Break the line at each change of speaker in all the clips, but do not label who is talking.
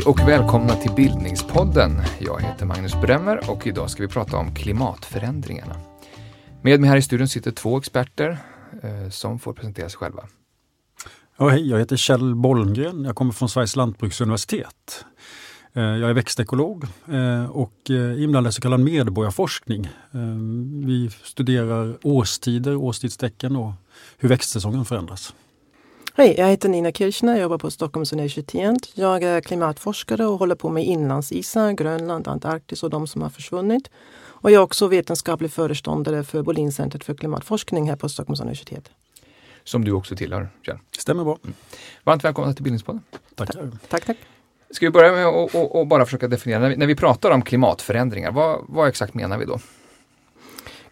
Hej och välkomna till Bildningspodden. Jag heter Magnus Bremmer och idag ska vi prata om klimatförändringarna. Med mig här i studion sitter två experter eh, som får presentera sig själva.
Ja, hej, jag heter Kjell Bollengren. Jag kommer från Sveriges lantbruksuniversitet. Eh, jag är växtekolog eh, och eh, inblandad i så kallad medborgarforskning. Eh, vi studerar årstider, årstidstecken och hur växtsäsongen förändras.
Hej, jag heter Nina Kirchner, jag jobbar på Stockholms universitet. Jag är klimatforskare och håller på med inlandsisar, Grönland, Antarktis och de som har försvunnit. Och jag är också vetenskaplig föreståndare för Bolincentret för klimatforskning här på Stockholms universitet.
Som du också tillhör, Kjell.
Stämmer bra. Mm.
Varmt välkomna till Bildningspodden.
Tackar.
Tack, tack.
Ska vi börja med att bara försöka definiera, när vi, när vi pratar om klimatförändringar, vad, vad exakt menar vi då?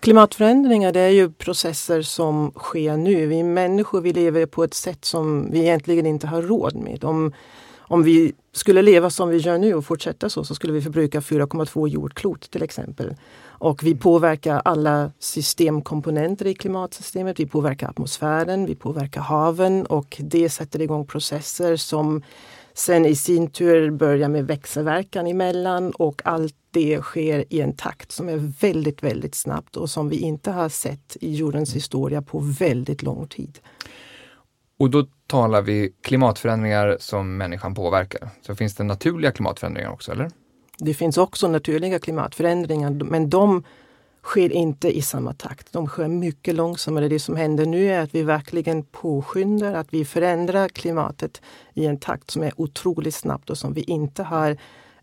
Klimatförändringar det är ju processer som sker nu. Vi människor vi lever på ett sätt som vi egentligen inte har råd med. Om, om vi skulle leva som vi gör nu och fortsätta så, så skulle vi förbruka 4,2 jordklot till exempel. Och vi påverkar alla systemkomponenter i klimatsystemet. Vi påverkar atmosfären, vi påverkar haven och det sätter igång processer som sen i sin tur börjar med växelverkan emellan och allt det sker i en takt som är väldigt, väldigt snabbt och som vi inte har sett i jordens historia på väldigt lång tid.
Och då talar vi klimatförändringar som människan påverkar. Så finns det naturliga klimatförändringar också, eller?
Det finns också naturliga klimatförändringar, men de sker inte i samma takt. De sker mycket långsammare. Det som händer nu är att vi verkligen påskyndar, att vi förändrar klimatet i en takt som är otroligt snabbt och som vi inte har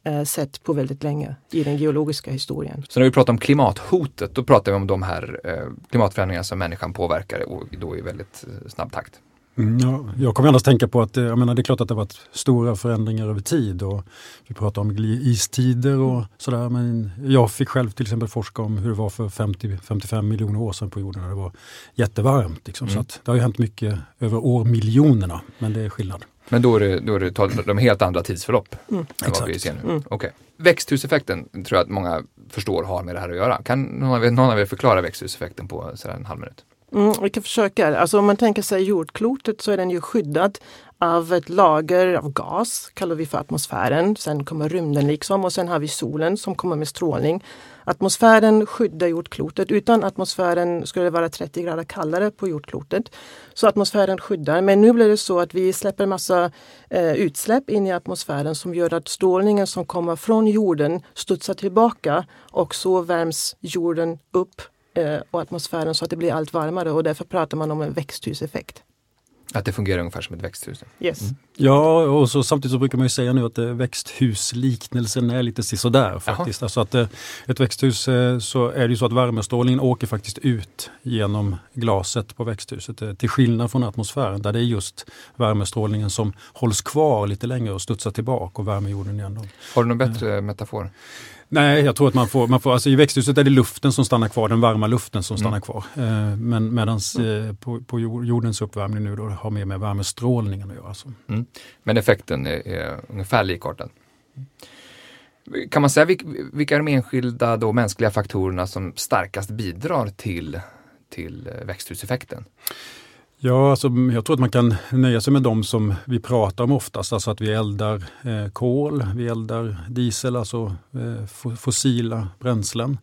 eh, sett på väldigt länge i den geologiska historien.
Så när vi pratar om klimathotet, då pratar vi om de här eh, klimatförändringarna som människan påverkar och då i väldigt eh, snabb takt.
Ja, jag kommer annars tänka på att jag menar, det är klart att det har varit stora förändringar över tid och vi pratar om istider och sådär men jag fick själv till exempel forska om hur det var för 50-55 miljoner år sedan på jorden när det var jättevarmt. Liksom. Mm. Så att det har ju hänt mycket över årmiljonerna men det är skillnad.
Men då är det, då är det de helt andra tidsförlopp mm. än
Exakt.
vad vi ser nu. Mm. Okay. Växthuseffekten tror jag att många förstår har med det här att göra. Kan någon av er, någon av er förklara växthuseffekten på sådär en halv minut?
Mm, vi kan försöka. Alltså om man tänker sig jordklotet så är den ju skyddad av ett lager av gas, kallar vi för atmosfären. Sen kommer rymden liksom och sen har vi solen som kommer med strålning. Atmosfären skyddar jordklotet. Utan atmosfären skulle det vara 30 grader kallare på jordklotet. Så atmosfären skyddar. Men nu blir det så att vi släpper massa eh, utsläpp in i atmosfären som gör att strålningen som kommer från jorden studsar tillbaka och så värms jorden upp och atmosfären så att det blir allt varmare och därför pratar man om en växthuseffekt.
Att det fungerar ungefär som ett växthus?
Yes. Mm.
Ja, och så, samtidigt så brukar man ju säga nu att eh, växthusliknelsen är lite sådär faktiskt. Alltså att eh, ett växthus eh, så är det ju så att värmestrålningen åker faktiskt ut genom glaset på växthuset. Eh, till skillnad från atmosfären där det är just värmestrålningen som hålls kvar lite längre och studsar tillbaka och värmer jorden igen.
Har du någon bättre metafor?
Nej, jag tror att man får, man får alltså i växthuset är det luften som stannar kvar, den varma luften som stannar mm. kvar. Eh, men medan eh, på, på, jordens uppvärmning nu då har mer med värmestrålningen att göra. Så. Mm.
Men effekten är, är ungefär likartad. Kan man säga vilka är de enskilda då mänskliga faktorerna som starkast bidrar till, till eh, växthuseffekten?
Ja, alltså, jag tror att man kan nöja sig med de som vi pratar om oftast, alltså att vi eldar eh, kol, vi eldar diesel, alltså eh, fossila bränslen.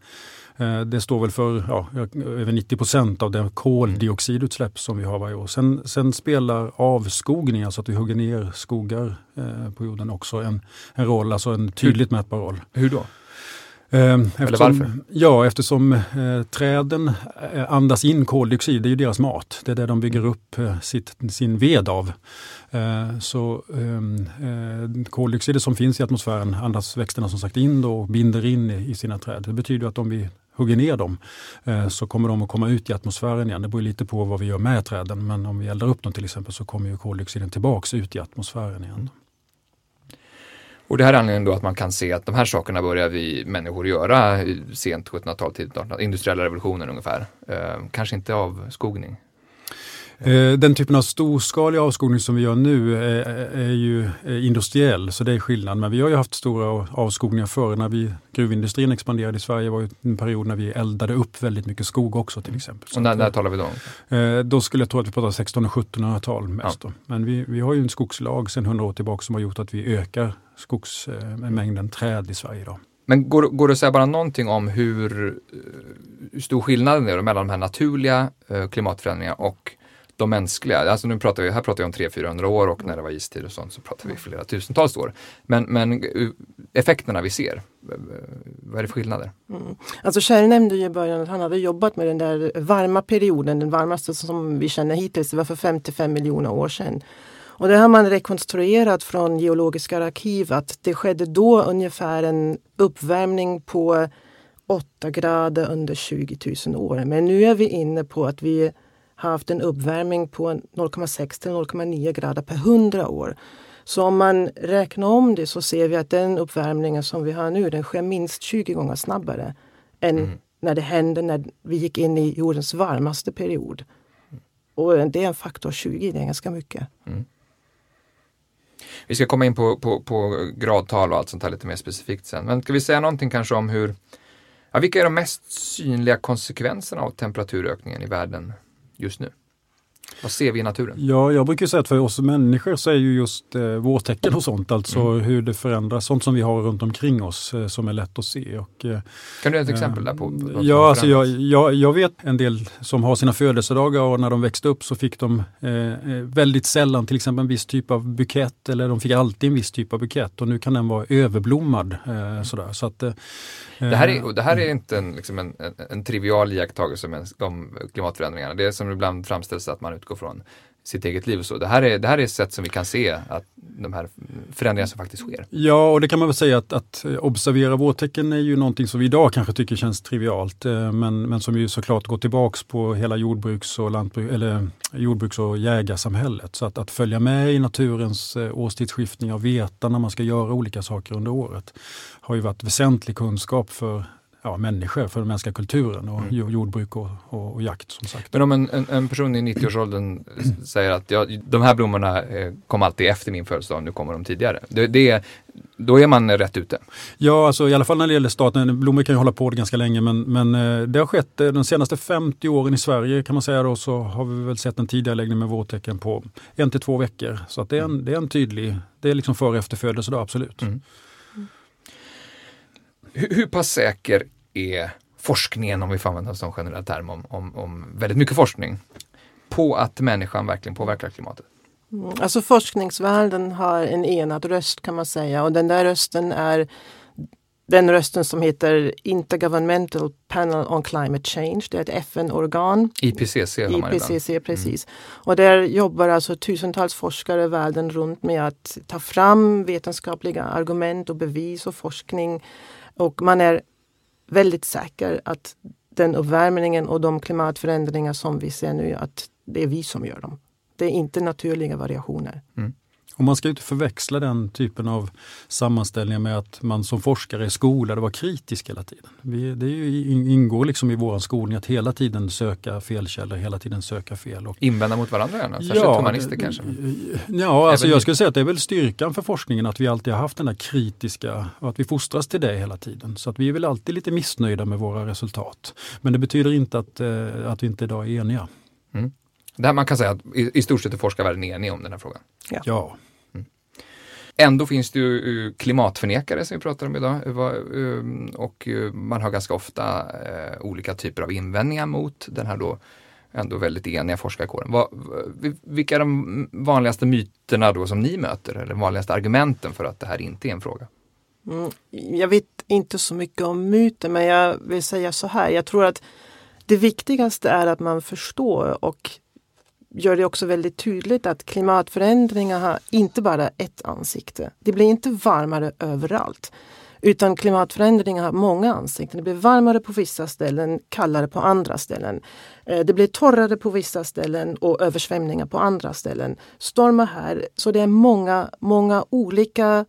Eh, det står väl för ja, över 90 procent av det koldioxidutsläpp som vi har varje år. Sen, sen spelar avskogning, alltså att vi hugger ner skogar eh, på jorden också en, en roll, alltså en tydligt mätbar roll.
Hur då?
Eftersom, Eller varför? Ja, eftersom eh, träden eh, andas in koldioxid, det är ju deras mat. Det är det de bygger upp eh, sitt, sin ved av. Eh, så ehm, eh, koldioxidet som finns i atmosfären andas växterna som sagt in och binder in i, i sina träd. Det betyder att om vi hugger ner dem eh, så kommer de att komma ut i atmosfären igen. Det beror lite på vad vi gör med träden men om vi eldar upp dem till exempel så kommer ju koldioxiden tillbaks ut i atmosfären igen.
Och det här är anledningen då att man kan se att de här sakerna börjar vi människor göra sent 1700-tal, tidigt 1800-tal, industriella revolutionen ungefär. Eh, kanske inte avskogning.
Eh, den typen av storskalig avskogning som vi gör nu är, är ju industriell, så det är skillnad. Men vi har ju haft stora avskogningar förr. När vi, gruvindustrin expanderade i Sverige var ju en period när vi eldade upp väldigt mycket skog också till exempel.
Och när, när talar vi då?
Då skulle jag tro att vi pratar 1600 och 1700-tal mest. Ja. Men vi, vi har ju en skogslag sedan 100 år tillbaka som har gjort att vi ökar skogsmängden träd i Sverige idag.
Men går, går det att säga bara någonting om hur, stor skillnaden är mellan de här naturliga eh, klimatförändringarna och de mänskliga? Alltså nu pratar vi, här pratar vi om 300-400 år och när det var istid och sånt så pratar vi flera tusentals år. Men, men eh, effekterna vi ser, eh, vad är det för skillnader? Mm.
Alltså Kjell nämnde ju i början att han hade jobbat med den där varma perioden, den varmaste som vi känner hittills, det var för 55 miljoner år sedan. Och det har man rekonstruerat från geologiska arkiv att det skedde då ungefär en uppvärmning på 8 grader under 20 000 år. Men nu är vi inne på att vi haft en uppvärmning på 0,6 till 0,9 grader per 100 år. Så om man räknar om det så ser vi att den uppvärmningen som vi har nu den sker minst 20 gånger snabbare än mm. när det hände när vi gick in i jordens varmaste period. Och det är en faktor 20, det är ganska mycket. Mm.
Vi ska komma in på, på, på gradtal och allt sånt här lite mer specifikt sen. Men ska vi säga någonting kanske om hur, ja, vilka är de mest synliga konsekvenserna av temperaturökningen i världen just nu? Vad ser vi i naturen?
Ja, jag brukar säga att för oss människor så är ju just eh, vårtecken och sånt, alltså mm. hur det förändras, sånt som vi har runt omkring oss eh, som är lätt att se. Och, eh,
kan du ge ett exempel där på? på
ja, alltså jag, jag, jag, vet en del som har sina födelsedagar och när de växte upp så fick de eh, eh, väldigt sällan till exempel en viss typ av bukett eller de fick alltid en viss typ av bukett och nu kan den vara överblommad. Eh, sådär. Så att, det,
här är, det här är inte en, liksom en, en, en trivial iakttagelse de klimatförändringarna. Det är som ibland framställs att man utgå från sitt eget liv och så. Det här är, det här är ett sätt som vi kan se att de här förändringarna som faktiskt sker.
Ja, och det kan man väl säga att, att observera vårtecken är ju någonting som vi idag kanske tycker känns trivialt, eh, men, men som ju såklart går tillbaks på hela jordbruks och, lantbruk, eller eh, jordbruks och jägarsamhället. Så att, att följa med i naturens eh, årstidsskiftningar och veta när man ska göra olika saker under året har ju varit väsentlig kunskap för ja, människor, för den mänskliga kulturen och mm. jordbruk och, och, och, jakt som sagt.
Men om en, en, en person i 90-årsåldern säger att ja, de här blommorna eh, kom alltid efter min födelsedag, nu kommer de tidigare. Det, det, då är man rätt ute?
Ja, alltså, i alla fall när det gäller staten. Blommor kan ju hålla på ganska länge men, men eh, det har skett eh, de senaste 50 åren i Sverige kan man säga då så har vi väl sett en tidigareläggning med vårtecken på en till två veckor. Så att det, är en, det är en tydlig, det är liksom före och efter födelsedag absolut. Mm.
Hur, hur pass säker är forskningen, om vi får använda en sån generell term, om, om, om väldigt mycket forskning, på att människan verkligen påverkar klimatet?
Mm, alltså forskningsvärlden har en enad röst kan man säga och den där rösten är den rösten som heter Intergovernmental Panel on Climate Change. Det är ett FN-organ.
IPCC
IPCC, precis. Mm. Och där jobbar alltså tusentals forskare världen runt med att ta fram vetenskapliga argument och bevis och forskning. Och man är väldigt säker att den uppvärmningen och de klimatförändringar som vi ser nu, att det är vi som gör dem. Det är inte naturliga variationer. Mm.
Och man ska inte förväxla den typen av sammanställningar med att man som forskare är skolad att vara kritisk hela tiden. Vi, det ju, ingår liksom i vår skolning att hela tiden söka felkällor, hela tiden söka fel. Och,
Invända mot varandra gärna, särskilt ja, humanister kanske?
Ja, alltså jag skulle säga att det är väl styrkan för forskningen att vi alltid har haft den där kritiska och att vi fostras till det hela tiden. Så att vi är väl alltid lite missnöjda med våra resultat. Men det betyder inte att, eh, att vi inte idag är eniga. Mm.
Det man kan säga att i, i stort sett är forskarvärlden enig om den här frågan.
Ja. ja.
Ändå finns det ju eh, klimatförnekare som vi pratar om idag eh, eh, och man har ganska ofta olika typer av invändningar mot den här då ändå väldigt eniga forskarkåren. vilka är de vanligaste myterna då som ni möter eller vanligaste argumenten för att det här inte är en fråga?
Mm, jag vet inte så mycket om myter men jag vill säga så här. Jag tror att det viktigaste är att man förstår och gör det också väldigt tydligt att klimatförändringar har inte bara ett ansikte. Det blir inte varmare överallt. Utan klimatförändringar har många ansikten. Det blir varmare på vissa ställen, kallare på andra ställen. Eh, det blir torrare på vissa ställen och översvämningar på andra ställen. Stormar här. Så det är många, många olika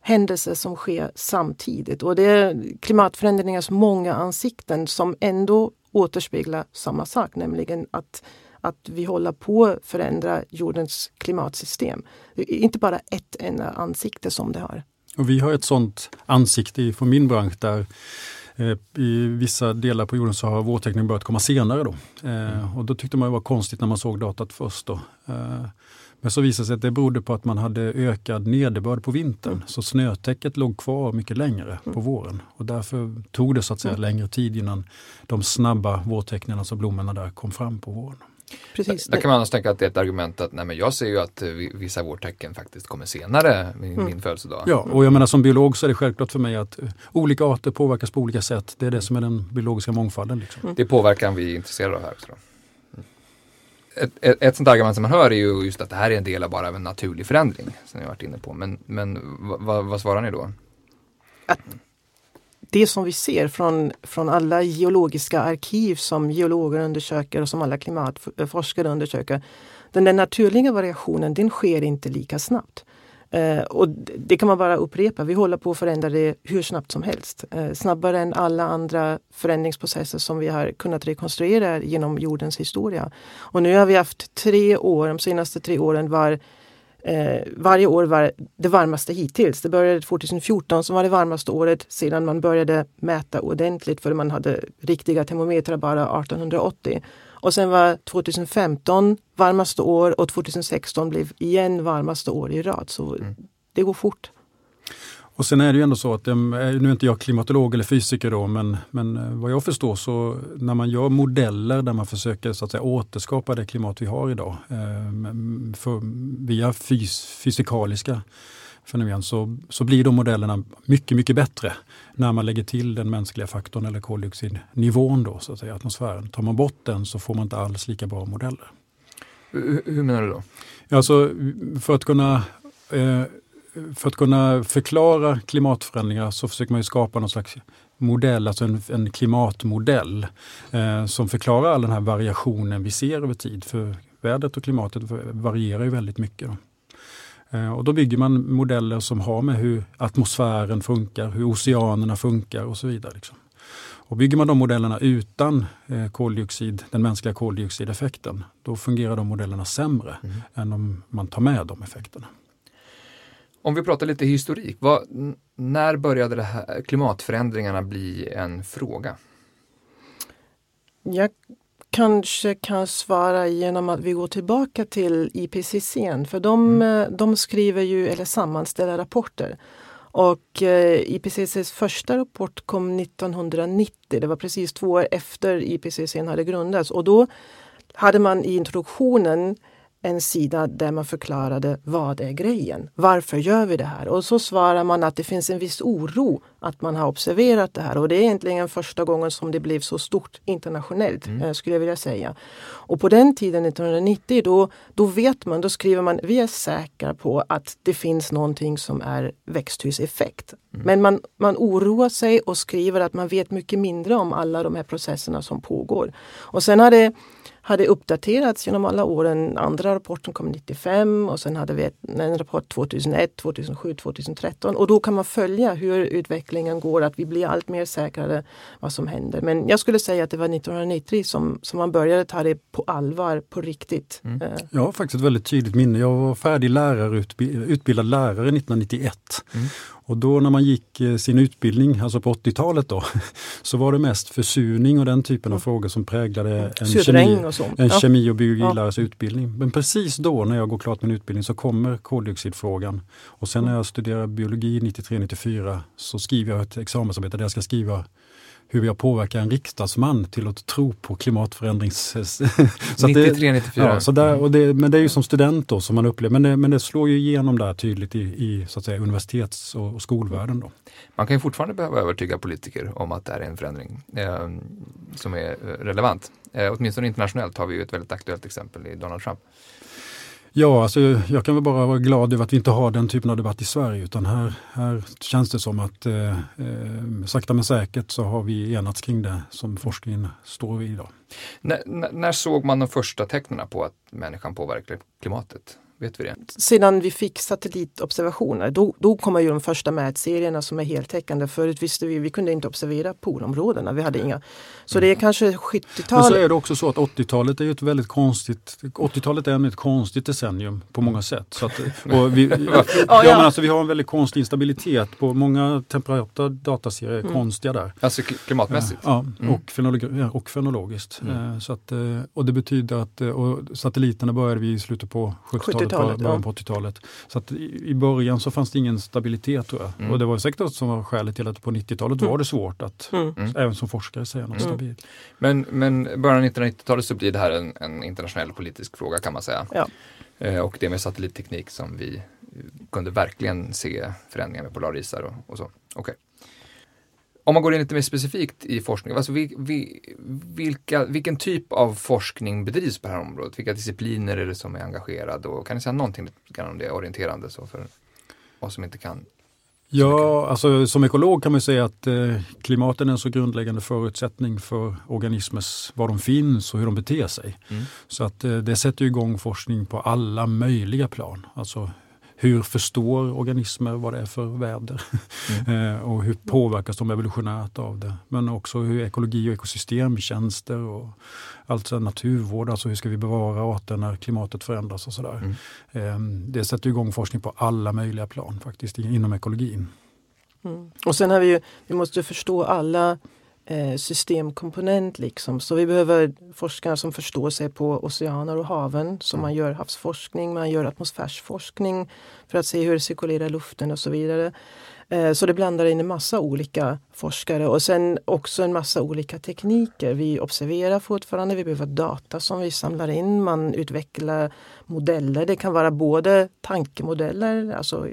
händelser som sker samtidigt. Och det är klimatförändringars många ansikten som ändå återspeglar samma sak, nämligen att att vi håller på att förändra jordens klimatsystem. Inte bara ett enda ansikte som det har.
Och vi har ett sådant ansikte från min bransch där eh, i vissa delar på jorden så har vårteckningen börjat komma senare. Då. Eh, och då tyckte man det var konstigt när man såg datat först. Då. Eh, men så visade det sig att det berodde på att man hade ökad nederbörd på vintern. Mm. Så snötäcket låg kvar mycket längre mm. på våren. Och därför tog det så att säga mm. längre tid innan de snabba vårtecknen, alltså blommorna där, kom fram på våren.
Precis. Där kan man annars tänka att det är ett argument att nej, men jag ser ju att eh, vissa vårtecken faktiskt kommer senare min, mm. min födelsedag.
Ja, och jag menar som biolog så är det självklart för mig att eh, olika arter påverkas på olika sätt. Det är det som är den biologiska mångfalden. Liksom.
Mm. Det är påverkan vi är intresserade av här också. Ett, ett, ett sånt argument som man hör är ju just att det här är en del av bara en naturlig förändring. Som jag varit inne på. Men, men vad svarar ni då?
Att det som vi ser från, från alla geologiska arkiv som geologer undersöker och som alla klimatforskare undersöker. Den där naturliga variationen den sker inte lika snabbt. Eh, och det kan man bara upprepa. Vi håller på att förändra det hur snabbt som helst. Eh, snabbare än alla andra förändringsprocesser som vi har kunnat rekonstruera genom jordens historia. Och nu har vi haft tre år, de senaste tre åren var Eh, varje år var det varmaste hittills. Det började 2014 som var det varmaste året sedan man började mäta ordentligt för man hade riktiga termometrar bara 1880. Och sen var 2015 varmaste år och 2016 blev igen varmaste år i rad. Så mm. det går fort.
Och sen är det ju ändå så att, nu är inte jag klimatolog eller fysiker då, men, men eh, vad jag förstår så när man gör modeller där man försöker så att säga, återskapa det klimat vi har idag eh, för, via fys, fysikaliska fenomen så, så blir de modellerna mycket, mycket bättre när man lägger till den mänskliga faktorn eller koldioxidnivån då, så att säga, atmosfären. Tar man bort den så får man inte alls lika bra modeller.
Hur, hur menar du då?
Alltså, för att kunna eh, för att kunna förklara klimatförändringar så försöker man skapa någon slags modell, alltså en, en klimatmodell eh, som förklarar all den här variationen vi ser över tid. För vädret och klimatet varierar ju väldigt mycket. Då. Eh, och då bygger man modeller som har med hur atmosfären funkar, hur oceanerna funkar och så vidare. Liksom. Och bygger man de modellerna utan eh, koldioxid, den mänskliga koldioxideffekten, då fungerar de modellerna sämre mm. än om man tar med de effekterna.
Om vi pratar lite historik, vad, när började det här, klimatförändringarna bli en fråga?
Jag kanske kan svara genom att vi går tillbaka till IPCC. För de, mm. Eh, de skriver ju eller sammanställer rapporter. Och eh, IPCCs första rapport kom 1990. Det var precis två år efter IPCC hade grundats. Och då hade man i introduktionen en sida där man förklarade vad är grejen? Varför gör vi det här? Och så svarar man att det finns en viss oro att man har observerat det här och det är egentligen första gången som det blev så stort internationellt mm. Eh, skulle jag vilja säga. Och på den tiden 1990 då, då vet man, då skriver man vi är säkra på att det finns någonting som är växthuseffekt. Mm. Men man, man oroar sig och skriver att man vet mycket mindre om alla de här processerna som pågår. Och sen har det hade uppdaterats genom alla åren. Andra rapporten kom 95 och sen hade vi en rapport 2001, 2007, 2013 och då kan man följa hur utvecklingen går, att vi blir allt mer säkrare vad som händer. Men jag skulle säga att det var 1990 som, som man började ta det på allvar, på riktigt. Mm.
Eh. Jag har faktiskt ett väldigt tydligt minne. Jag var färdig lärare, utbildad lärare 1991. Mm. Och då när man gick eh, sin utbildning, alltså på 80-talet då, så var det mest försurning och den typen av frågor som präglade en, kemi och, en ja. kemi och biologilärares ja. utbildning. Men precis då när jag går klart min utbildning så kommer koldioxidfrågan. Och sen när jag studerar biologi 93-94 så skriver jag ett examensarbete där jag ska skriva hur jag påverkar en riksdagsman till att tro på klimatförändrings...
93, 94. Ja,
så där, och det, men det är ju som student då som man upplever, men det, men det slår ju igenom där tydligt i, i så att säga, universitets och, och skolvärlden. Då.
Man kan ju fortfarande behöva övertyga politiker om att det här är en förändring eh, som är relevant. Eh, åtminstone internationellt har vi ju ett väldigt aktuellt exempel i Donald Trump.
Ja, alltså, jag kan väl bara vara glad över att vi inte har den typen av debatt i Sverige utan här, här känns det som att eh, eh sakta men säkert så har vi enats kring det som forskningen står vid idag.
När, när såg man de första tecknen på att människan påverkar klimatet? Vet vi det?
Sedan vi fick satellitobservationer, då, då kommer ju de första mätserierna som är heltäckande. Förut visste vi, vi kunde inte observera polområdena, vi hade inga. Så det är kanske 70-talet. Men
så är det också så att 80-talet är ett väldigt konstigt, 80-talet är ett konstigt decennium på många sätt. Så att, vi, ja, ja. Men alltså, vi har en väldigt konstig instabilitet på många temperata dataserier är mm. konstiga där.
Alltså klimatmässigt?
Ja, mm. och, fenologi, och fenologiskt. Mm. Eh, så att, eh, och det betyder att eh, och satelliterna började vi i slutet på 70-talet, 70 början på 80-talet. Så att i början så fanns det ingen stabilitet tror jag. Mm. Och det var säkert också som var skälet till att på 90-talet var mm. det svårt att, mm. även som forskare, säga något stabilt.
Men, men början av 1990-talet så blir det här en, en internationell politisk fråga kan man säga. Ja. och det med satellitteknik som vi kunde verkligen se förändringar med polarisar och, och så. Okay. Om man går in lite mer specifikt i forskning, alltså vi, vi, vilka, vilken typ av forskning bedrivs på det här området? Vilka discipliner är det som är engagerade? Och kan ni säga någonting om det orienterande så för oss som inte kan
Ja, alltså som ekolog kan man säga att eh, klimatet är en så grundläggande förutsättning för organismers, var de finns och hur de beter sig. Mm. Så att eh, det sätter igång forskning på alla möjliga plan. Alltså hur förstår organismer vad det är för väder? Mm. Eh, och hur påverkas de evolutionärt av det? Men också hur ekologi och ekosystemtjänster och alltså naturvård, alltså hur ska vi bevara arter när klimatet förändras och sådär. Mm. Ehm, det sätter igång forskning på alla möjliga plan faktiskt inom ekologin.
Mm. Och sen har vi ju, vi måste förstå alla systemkomponent. Liksom. Så vi behöver forskare som förstår sig på oceaner och haven. Så mm. man gör havsforskning, man gör atmosfärsforskning för att se hur det cirkulerar luften och så vidare. Eh, så det blandar in en massa olika forskare och sen också en massa olika tekniker. Vi observerar fortfarande, vi behöver data som vi samlar in. Man utvecklar modeller. Det kan vara både tankemodeller, alltså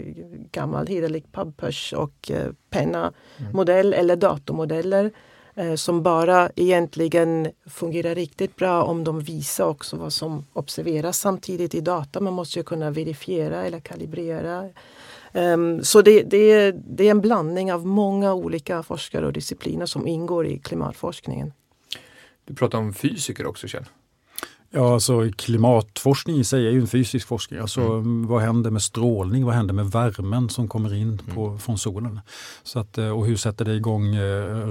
gammal hederlig pappers och eh, penna modell mm. eller datormodeller Eh, Eh, som bara egentligen fungerar riktigt bra om de visar också vad som observeras samtidigt i data. Man måste ju kunna verifiera eller kalibrera. Ehm, så det, det, det, är en blandning av många olika forskare och discipliner som ingår i klimatforskningen.
Du pratar om fysiker också Kjell.
Ja, alltså klimatforskning i sig är ju en fysisk forskning. Alltså, mm. Vad händer med strålning? Vad händer med värmen som kommer in på, mm. från solen? Så att, eh, och hur sätter det igång eh,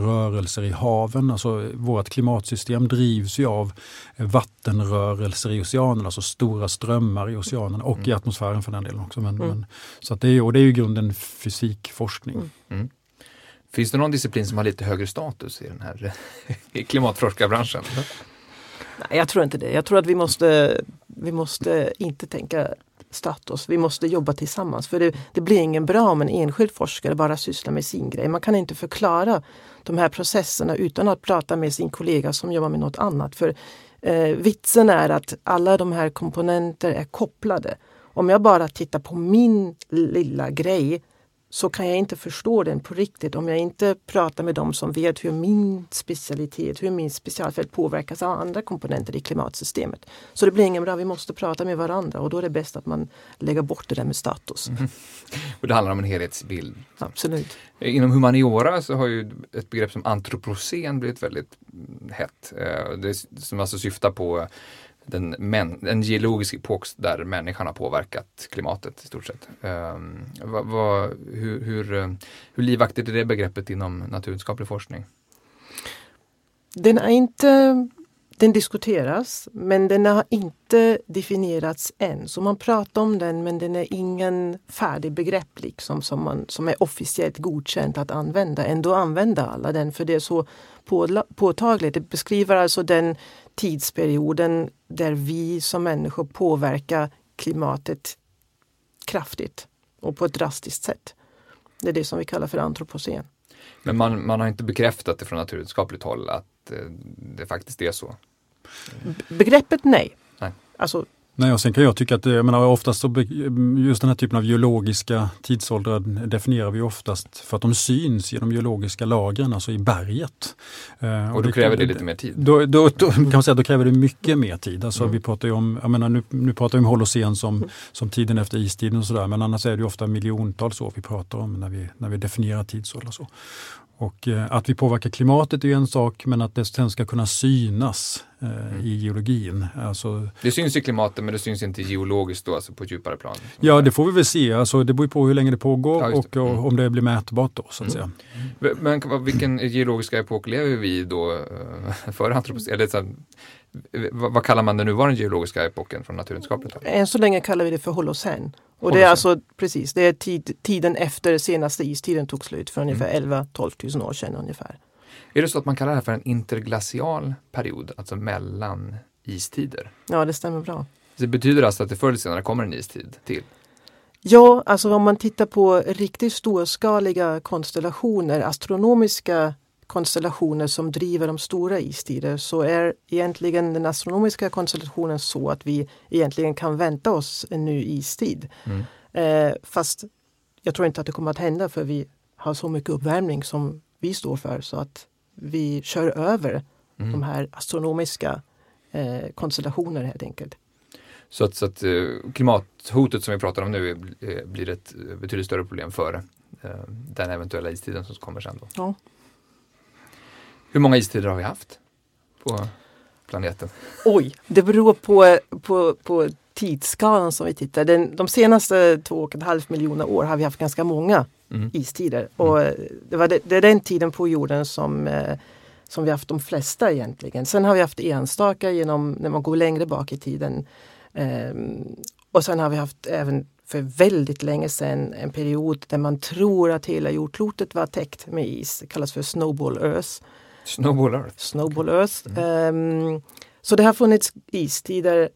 rörelser i haven? Alltså, vårt klimatsystem drivs ju av vattenrörelser i oceanerna, alltså stora strömmar i oceanerna och mm. i atmosfären för den delen också. Men, mm. men, så att det, är, och det är ju grunden fysikforskning. Mm. mm.
Finns det någon disciplin som har lite högre status i den här klimatforskarbranschen?
Nej, jag tror inte det. Jag tror att vi måste, vi måste inte tänka status. Vi måste jobba tillsammans. För det, det, blir ingen bra om en enskild forskare bara sysslar med sin grej. Man kan inte förklara de här processerna utan att prata med sin kollega som jobbar med något annat. För eh, Vitsen är att alla de här komponenter är kopplade. Om jag bara tittar på min lilla grej så kan jag inte förstå den på riktigt om jag inte pratar med dem som vet hur min specialitet, hur min specialfält påverkas av andra komponenter i klimatsystemet. Så det blir ingen bra, vi måste prata med varandra och då är det bäst att man lägger bort det där med status. Mm.
Och det handlar om en helhetsbild.
Absolut.
Inom humaniora så har ju ett begrepp som antropocen blivit väldigt hett. Eh, det som alltså syftar på den, men, en geologisk epok där människan har påverkat klimatet i stort sett. Um, va, va, hur, hur, eh, hur livaktigt är det begreppet inom naturvetenskaplig forskning?
Den är inte den diskuteras men den har inte definierats än. Så man pratar om den men den är ingen färdig begrepp liksom som, man, som är officiellt godkänt att använda. Ändå använder alla den för det är så påtagligt. Det beskriver alltså den tidsperioden där vi som människor påverkar klimatet kraftigt och på ett drastiskt sätt. Det är det som vi kallar för antropocen.
Men man, man har inte bekräftat det från naturvetenskapligt håll att eh, det faktiskt är så?
Begreppet nej.
nej.
Alltså
Nej, och sen kan jag tycka att jag menar, oftast så, just den här typen av geologiska tidsåldrar definierar vi oftast för att de syns i de geologiska lagren, alltså i berget.
Eh, och, och då kräver det lite mer tid?
Då, då, då, kan man säga då kräver det mycket mer tid. Alltså, mm. vi pratar om, jag menar, nu, nu pratar vi om Holocen som, som tiden efter istiden och sådär, men annars är det ofta miljontals år vi pratar om när vi, när vi definierar tidsåldrar. Så. Och eh, att vi påverkar klimatet är en sak, men att det sen ska kunna synas eh, mm. i geologin. Alltså,
det syns i klimatet men det syns inte geologiskt då, alltså på ett djupare plan?
Ja, det får vi väl se. Alltså, det beror på hur länge det pågår ja, det. och, och mm. om det blir mätbart då så att mm.
säga. Men vilken geologiska epok lever vi i då eh, före antropocen? Vad kallar man den nuvarande geologiska epoken från naturvetenskapligt
Än så länge kallar vi det för Holocen. Och det är alltså precis, det är tid, tiden efter senaste istiden tog slut för ungefär mm. 11-12 000 år sedan ungefär.
Är det så att man kallar det här för en interglacial period, alltså mellan istider?
Ja, det stämmer bra.
Det betyder alltså att det förr eller senare kommer en istid till?
Ja, alltså om man tittar på riktigt storskaliga konstellationer, astronomiska konstellationer som driver de stora istider så är egentligen den astronomiska konstellationen så att vi egentligen kan vänta oss en ny istid. Mm. Eh, fast jag tror inte att det kommer att hända för vi har så mycket uppvärmning som vi står för så att vi kör över mm. de här astronomiska eh, konstellationerna helt enkelt.
Så att, så att eh, klimathotet som vi pratar om nu är, blir ett betydligt större problem för eh, den eventuella istiden som kommer sen. Då.
Ja.
Hur många istider har vi haft på planeten?
Oj, det beror på, på, på tidsskalan som vi tittar. Den, de senaste två och ett halvt miljoner år har vi haft ganska många mm. istider. Mm. Och det, var det, det, är den tiden på jorden som, eh, som vi haft de flesta egentligen. Sen har vi haft enstaka genom när man går längre bak i tiden. Eh, och sen har vi haft även för väldigt länge sedan en period där man tror att hela jordklotet var täckt med is. Det kallas för Snowball Earth.
Snowball Earth.
Snowball Earth. Mm. Um, så det har funnits istider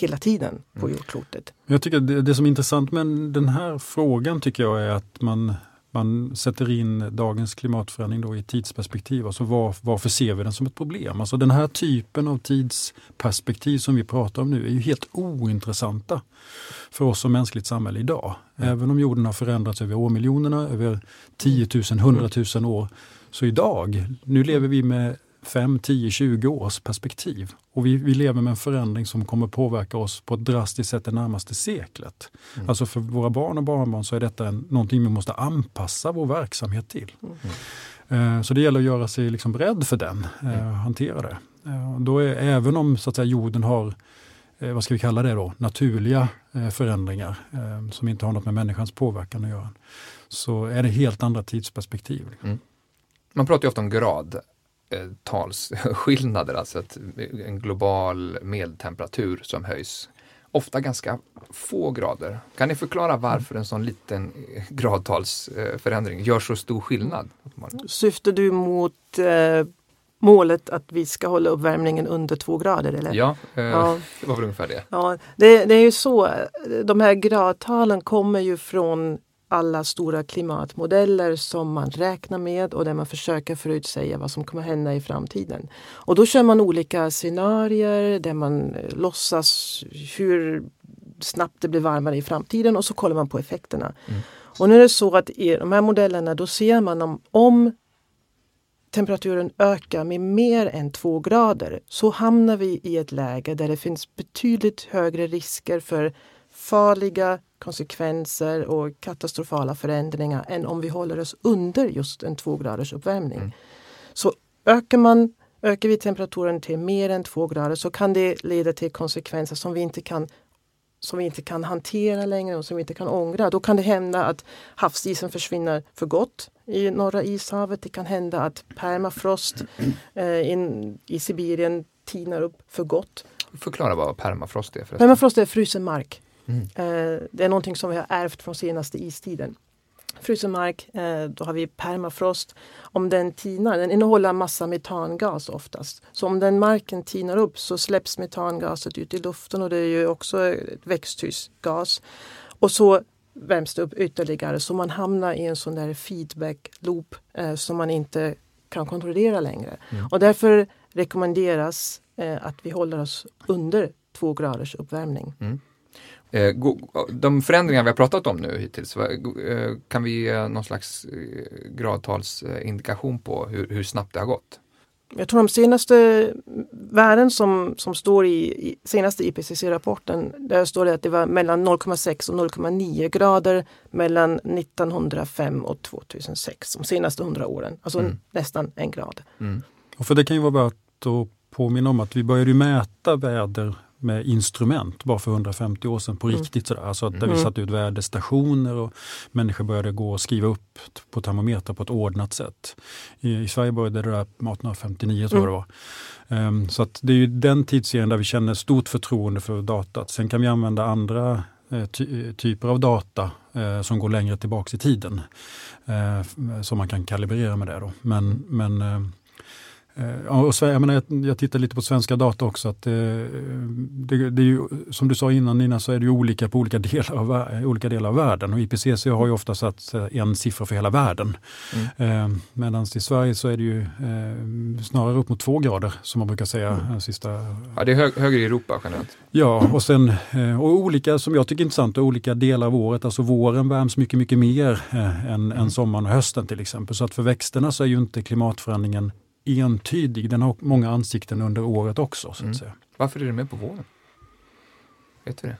hela tiden på mm. jordklotet.
Jag tycker det, det, som är intressant med den här frågan tycker jag är att man, man sätter in dagens klimatförändring då i ett tidsperspektiv. Alltså var, varför ser vi den som ett problem? Alltså den här typen av tidsperspektiv som vi pratar om nu är ju helt ointressanta för oss som mänskligt samhälle idag. Mm. Även om jorden har förändrats över årmiljonerna, över 10 000, 100 000 år. Så idag, nu lever vi med 5, 10, 20 års perspektiv. Och vi, vi lever med en förändring som kommer påverka oss på ett drastiskt sätt det närmaste seklet. Mm. Alltså för våra barn och barnbarn så är detta en, någonting vi måste anpassa vår verksamhet till. Mm. Uh, så det gäller att göra sig liksom beredd för den, uh, hantera det. Uh, då är, även om så att säga, jorden har vad ska vi kalla det då, naturliga förändringar som inte har något med människans påverkan att göra. Så är det helt andra tidsperspektiv. Mm.
Man pratar ju ofta om grad talsskillnader, alltså ett, en global medeltemperatur som höjs. Ofta ganska få grader. Kan ni förklara varför en sån liten gradtalsförändring gör så stor skillnad?
Syftar du mot eh, målet att vi ska hålla uppvärmningen under två grader? Eller?
Ja, eh, ja. det var väl ungefär det.
Ja, det, det är ju så, de här gradtalen kommer ju från alla stora klimatmodeller som man räknar med och där man försöker förutsäga vad som kommer hända i framtiden. Och då kör man olika scenarier där man eh, låtsas hur snabbt det blir varmare i framtiden och så kollar man på effekterna. Mm. Och nu är det så att i de här modellerna då ser man om, om temperaturen ökar med mer än två grader så hamnar vi i ett läge där det finns betydligt högre risker för farliga konsekvenser och katastrofala förändringar än om vi håller oss under just en två graders uppvärmning. Mm. Så ökar, man, ökar vi temperaturen till mer än två grader så kan det leda till konsekvenser som vi inte kan som vi inte kan hantera längre och som vi inte kan ångra. Då kan det hända att havsisen försvinner för gott i norra ishavet. Det kan hända att permafrost eh, in, i Sibirien tinar upp för gott.
Förklara vad permafrost är. Förresten.
Permafrost är frusen mark. Mm. Eh, det är någonting som vi har ärvt från senaste istiden. Frusen mark, eh, då har vi permafrost. Om den tinar, den innehåller massa metangas oftast. Så om den marken tinar upp så släpps metangaset ut i luften och det är ju också ett växthusgas. Och så värms det upp ytterligare så man hamnar i en sån där feedback loop eh, som man inte kan kontrollera längre. Mm. Och därför rekommenderas eh, att vi håller oss under två graders uppvärmning. Mm.
Eh, de förändringar vi har pratat om nu hittills, eh, kan vi ge någon slags eh, gradtalsindikation på hur, hur snabbt det har gått?
Jag tror de senaste värden som, som står i, i senaste IPCC-rapporten, där står det att det var mellan 0,6 och 0,9 grader mellan 1905 och 2006, de senaste hundra åren. Alltså mm. nästan en grad. Mm.
Och för det kan ju vara värt att påminna om att vi började mäta väder med instrument bara för 150 år sedan på mm. riktigt. Sådär. Alltså där mm. vi satte ut väderstationer och människor började gå och skriva upp på termometrar på ett ordnat sätt. I, i Sverige började det där 1859 tror jag mm. det var. Um, så att det är ju den tidsserien där vi känner stort förtroende för datat. Sen kan vi använda andra eh, ty typer av data eh, som går längre tillbaks i tiden. Eh, som man kan kalibrera med det. Då. Men, men eh, Eh, och jag, menar, jag tittar lite på svenska data också. Att, eh, det, det, är ju, som du sa innan Nina, så är det ju olika på olika delar av, olika delar av världen. Och IPCC har ju ofta satt eh, en siffra för hela världen. Mm. Medan i Sverige så är det ju snarare upp mot två grader som man brukar säga. Mm. Sista...
Ja, det är hög, högre i Europa generellt.
Ja, och sen och olika, som jag tycker är intressant, olika delar av året. Alltså våren värms mycket, mycket mer än, mm. än sommaren och hösten till exempel. Så att för växterna så är ju inte klimatförändringen entydig. Den har många ansikten under året också. Så att mm. säga.
Varför är det med på våren? Vet du det?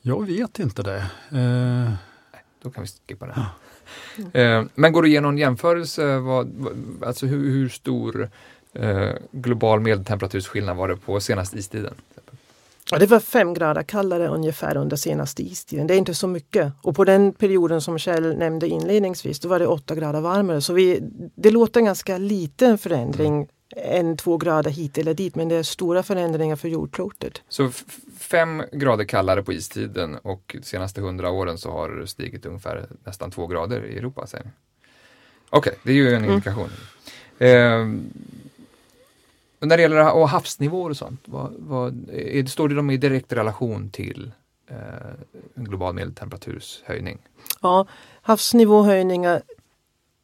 Jag vet inte det.
Eh... Då kan vi skippa det. Ja. Eh, men går du igenom en jämförelse, vad, alltså hur, hur stor eh, global medeltemperatursskillnad var det på senaste istiden?
Det var fem grader kallare ungefär under senaste istiden. Det är inte så mycket. Och på den perioden som Kjell nämnde inledningsvis, då var det åtta grader varmare. Så vi, det låter ganska liten förändring, mm. en två grader hit eller dit, men det är stora förändringar för jordklotet.
Så fem grader kallare på istiden och de senaste hundra åren så har det stigit ungefär nästan två grader i Europa, Okej, okay, det är ju en mm. indikation. Mm. Eh, när det gäller och havsnivåer och sånt, vad, vad, är står det de i direkt relation till eh, en global medeltemperaturshöjning?
Ja, havsnivåhöjningar,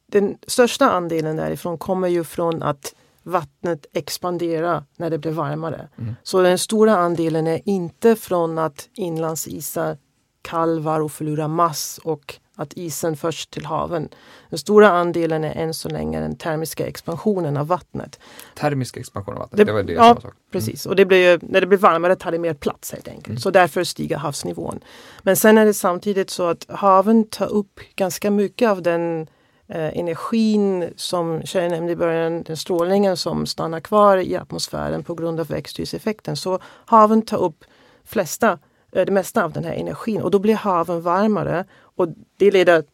den största andelen därifrån kommer ju från att vattnet expanderar när det blir varmare. Mm. Så den stora andelen är inte från att inlandsisar kalvar och förlorar mass och att isen förs till haven. Den stora andelen är än så länge den termiska expansionen av vattnet.
Termisk expansion av vattnet, det, det var det
ja, som. Mm. precis. Och det blir, när det blir varmare tar det mer plats helt enkelt. Mm. Så därför stiger havsnivån. Men sen är det samtidigt så att haven tar upp ganska mycket av den eh, energin som Kjell nämnde i början, den strålningen som stannar kvar i atmosfären på grund av växthuseffekten. Så haven tar upp flesta Eh, det mesta av den här energin och då blir haven varmare och det leder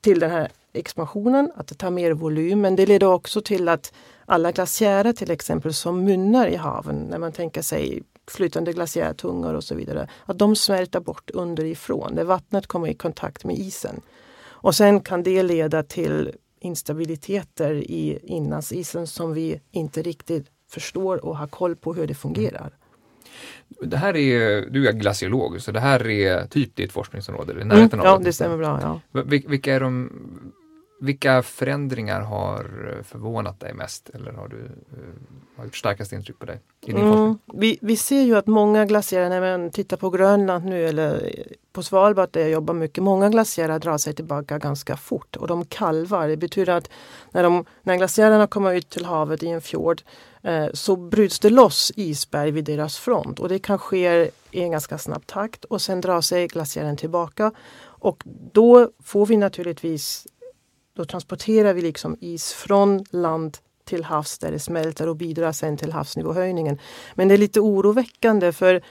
till den här expansionen, att det tar mer volym, men det leder också till att alla glaciärer till exempel som mynnar i haven, när man tänker sig flytande glaciärtungor och så vidare, att de smälter bort underifrån, när vattnet kommer i kontakt med isen. Och sen kan det leda till instabiliteter i inlandsisen som vi inte riktigt förstår och har koll på hur det fungerar.
Det här är, du är glaciolog, så det här är typ ditt forskningsområde? I närheten
mm, ja, det stämmer bra. Ja.
Vilka, är de, vilka förändringar har förvånat dig mest eller har, du, uh, har gjort starkast intryck på dig i din mm, forskning?
Vi, vi ser ju att många glaciärer, när man tittar på Grönland nu eller på Svalbard där jag jobbar mycket, många glaciärer drar sig tillbaka ganska fort och de kalvar. Det betyder att när, de, när glaciärerna kommer ut till havet i en fjord Eh, Eh, så bryts det loss isberg vid deras front och det kan ske i en ganska snabb takt och sen drar sig glaciären tillbaka. Och då får vi naturligtvis, då transporterar vi liksom is från land till havs där det smälter och bidrar sen till havsnivåhöjningen. Men det är lite oroväckande för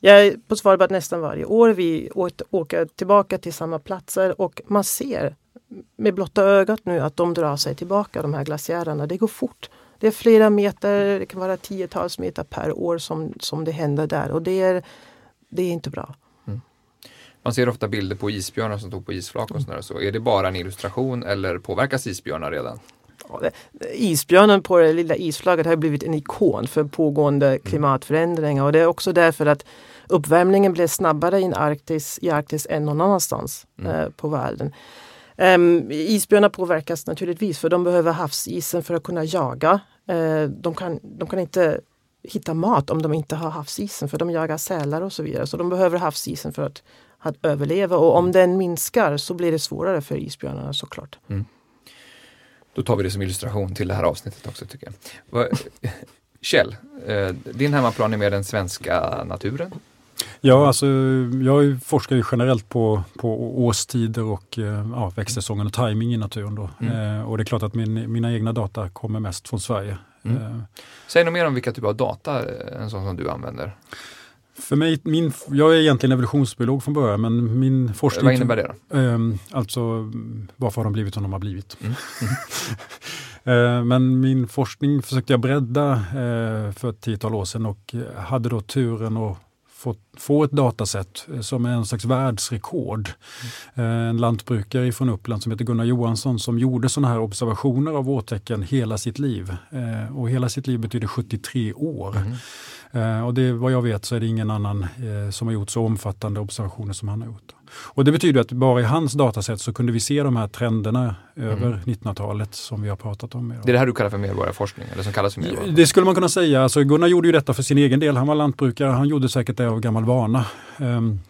jag är på Svalbard nästan varje år. Vi åker tillbaka till samma platser och man ser med blotta ögat nu att de drar sig tillbaka, de här glaciärerna. Det går fort. Det är flera meter, det kan vara tiotals meter per år som, som det händer där och det är, det är inte bra. Mm.
Man ser ofta bilder på isbjörnar som står på isflak och sådär. Så är det bara en illustration eller påverkas isbjörnar redan?
Isbjörnen på det lilla isflaget har blivit en ikon för pågående mm. klimatförändringar och det är också därför att uppvärmningen blev snabbare i Arktis, i Arktis än någon annanstans mm. eh, på världen. Um, isbjörnar påverkas naturligtvis för de behöver havsisen för att kunna jaga. Uh, de, kan, de kan inte hitta mat om de inte har havsisen för de jagar sälar och så vidare. Så de behöver havsisen för att, att överleva och om den minskar så blir det svårare för isbjörnarna såklart. Mm.
Då tar vi det som illustration till det här avsnittet också tycker jag. Kjell, eh, din hemmaplan är med den svenska naturen.
Ja, alltså, jag forskar ju generellt på, på årstider och eh, ja, växtsäsongen och timing i naturen. Då. Mm. Eh, och det är klart att min, mina egna data kommer mest från Sverige.
Mm. Säg något mer om vilka typer av data en sån som du använder.
För mig, min, jag är egentligen evolutionsbiolog från början men min forskning...
Vad innebär det då?
Eh, alltså varför har de blivit som de har blivit? Mm. eh, men min forskning försökte jag bredda eh, för ett tiotal år sedan och hade då turen att få, få ett dataset som är en slags världsrekord. Mm. En lantbrukare från Uppland som heter Gunnar Johansson som gjorde sådana här observationer av vårtecken hela sitt liv. Eh, och hela sitt liv betyder 73 år. Mm. Eh, och det, vad jag vet så är det ingen annan eh, som har gjort så omfattande observationer som han har gjort. Och det betyder att bara i hans datasätt så kunde vi se de här trenderna över mm. 1900-talet som vi har pratat om.
Det är det här du kallar för medborgarforskning? Eller som kallas för medborgarforskning?
Det skulle man kunna säga. Alltså Gunnar gjorde ju detta för sin egen del. Han var lantbrukare. Han gjorde säkert det av gammal vana. Um,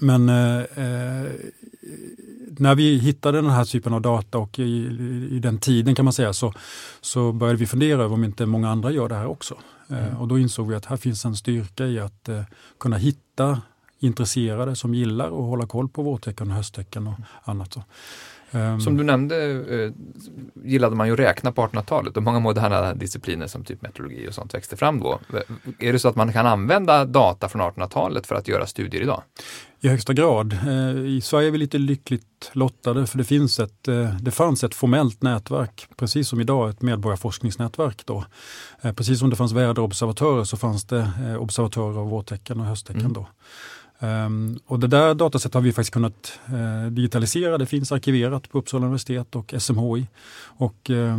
men eh, eh, när vi hittade den här typen av data och i, i, den tiden kan man säga så, så började vi fundera över om inte många andra gör det här också. Eh, mm. och då insåg vi att här finns en styrka i att eh, kunna hitta intresserade som gillar att hålla koll på vårtecken och hösttecken och annat. Så.
Um, som du nämnde eh, gillade man ju att räkna på 1800-talet och många moderna discipliner som typ meteorologi och sånt växte fram då. Är det så att man kan använda data från 1800-talet för att göra studier idag?
I högsta grad. Eh, I Sverige är vi lite lyckligt lottade för det, finns ett, eh, det fanns ett formellt nätverk, precis som idag ett medborgarforskningsnätverk. Då. Precis som det fanns väderobservatörer så fanns det observatörer av vårtecken och hösttecken. Mm. Då. Um, och det där datasättet har vi faktiskt kunnat uh, digitalisera. Det finns arkiverat på Uppsala universitet och SMHI. Och uh,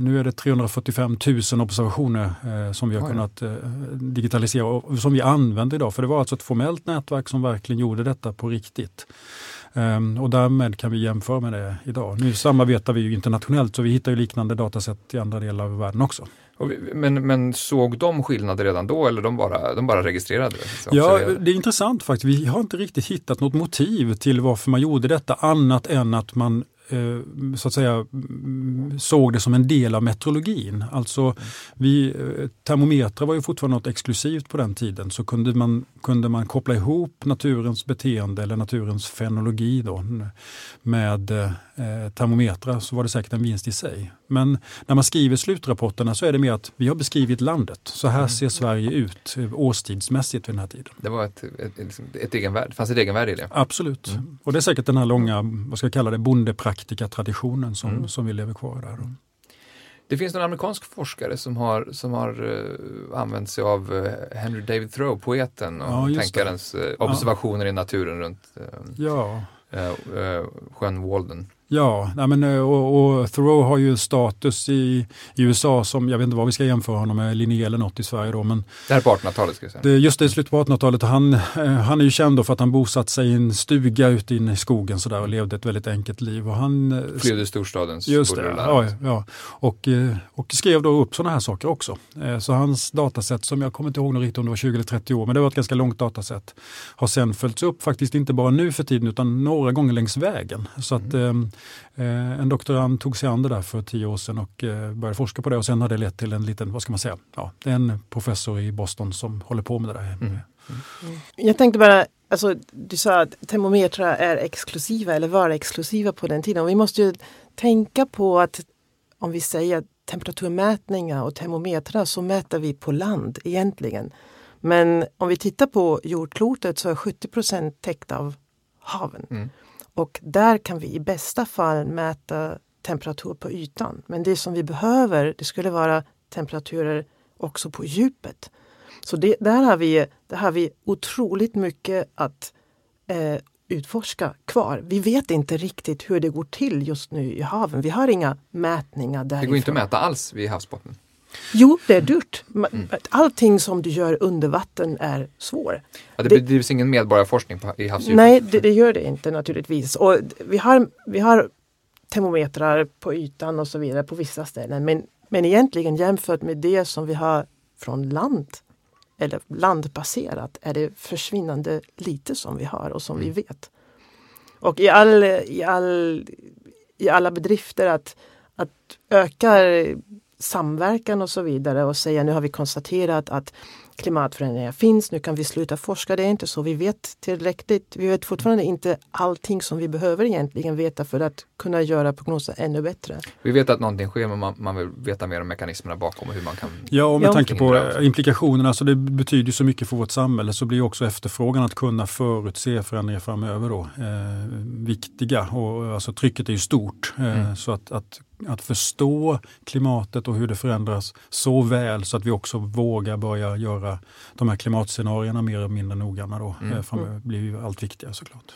nu är det 345 000 observationer uh, som vi har Oj. kunnat digitalisera och som vi använder idag. För det var alltså ett formellt nätverk som verkligen gjorde detta på riktigt. Um, och därmed kan vi jämföra med det idag. Nu samarbetar vi ju internationellt så vi hittar ju liknande datasätt i andra delar av världen också.
Men, men såg de skillnader redan då eller de bara, de bara registrerade
det? Ja, det är intressant faktiskt. Vi har inte riktigt hittat något motiv till varför man gjorde detta annat än att man Eh, så att säga såg det som en del av meteorologin. Alltså vi, eh, termometrar var ju fortfarande något exklusivt på den tiden så kunde man, kunde man koppla ihop naturens beteende eller naturens fenologi då, med eh, termometrar så var det säkert en vinst i sig. Men när man skriver slutrapporterna så är det mer att vi har beskrivit landet. Så här mm. ser Sverige ut årstidsmässigt vid den här tiden.
Det var ett, ett, liksom, ett egenvärde, fanns ett egenvärde i det?
Absolut. Mm. Och det är säkert den här långa, vad ska jag kalla det, bondepraktikertraditionen som, mm. som vi lever kvar där.
Det finns en amerikansk forskare som har, som har uh, använt sig av uh, Henry David Thoreau, poeten och ja, tänkarens uh, observationer ja. i naturen runt ja. sjön Walden.
Ja, nej men, eh, och, och Thoreau har ju status i, i USA som, jag vet inte vad vi ska jämföra honom med, Linné eller något i Sverige då. Men
det här är på 1800-talet ska jag säga.
Det, just det, i slutet på 1800-talet. Han, eh, han är ju känd för att han bosatt sig i en stuga ute inne i skogen så där, och levde ett väldigt enkelt liv. Och han,
eh, Flydde storstadens
Just det, ja, ja. Och, och skrev då upp sådana här saker också. Så hans datasätt, som jag kommer inte ihåg riktigt om det var 20 eller 30 år, men det var ett ganska långt datasätt, har sen följts upp faktiskt inte bara nu för tiden utan några gånger längs vägen. Så att mm. Eh, en doktorand tog sig an det där för tio år sedan och eh, började forska på det och sen har det lett till en liten, vad ska man säga, ja, det är en professor i Boston som håller på med det där. Mm. Mm.
Jag tänkte bara, alltså, du sa att termometrar är exklusiva eller var exklusiva på den tiden. Och vi måste ju tänka på att om vi säger temperaturmätningar och termometrar så mäter vi på land egentligen. Men om vi tittar på jordklotet så är 70% täckt av haven. Mm. Och där kan vi i bästa fall mäta temperatur på ytan. Men det som vi behöver, det skulle vara temperaturer också på djupet. Så det, där, har vi, där har vi otroligt mycket att eh, utforska kvar. Vi vet inte riktigt hur det går till just nu i haven. Vi har inga mätningar därifrån.
Det går inte att mäta alls vid havsbotten?
Jo, det är dyrt. Mm. Allting som du gör under vatten är svårt.
Ja, det bedrivs ingen medborgarforskning på, i havsdjupet?
Nej, det, det, gör det inte naturligtvis. Och vi, har, vi har termometrar på ytan och så vidare på vissa ställen. Men, men egentligen jämfört med det som vi har från land eller landbaserat är det försvinnande lite som vi har och som mm. vi vet. Och i, all, i, all, i alla bedrifter att, att öka samverkan och så vidare och säga nu har vi konstaterat att klimatförändringar finns, nu kan vi sluta forska. Det är inte så. Vi vet tillräckligt. Vi vet fortfarande inte allting som vi behöver egentligen veta för att kunna göra prognoser ännu bättre.
Vi vet att någonting sker men man, man vill veta mer om mekanismerna bakom och hur man kan
Ja, och med ja. tanke på implikationerna, så det betyder så mycket för vårt samhälle så blir också efterfrågan att kunna förutse förändringar framöver då eh, viktiga. Och, alltså, trycket är ju stort. Eh, mm. Så att, att att förstå klimatet och hur det förändras så väl så att vi också vågar börja göra de här klimatscenarierna mer eller mindre noggranna då. Mm. Eh, framöver blir ju allt viktigare såklart.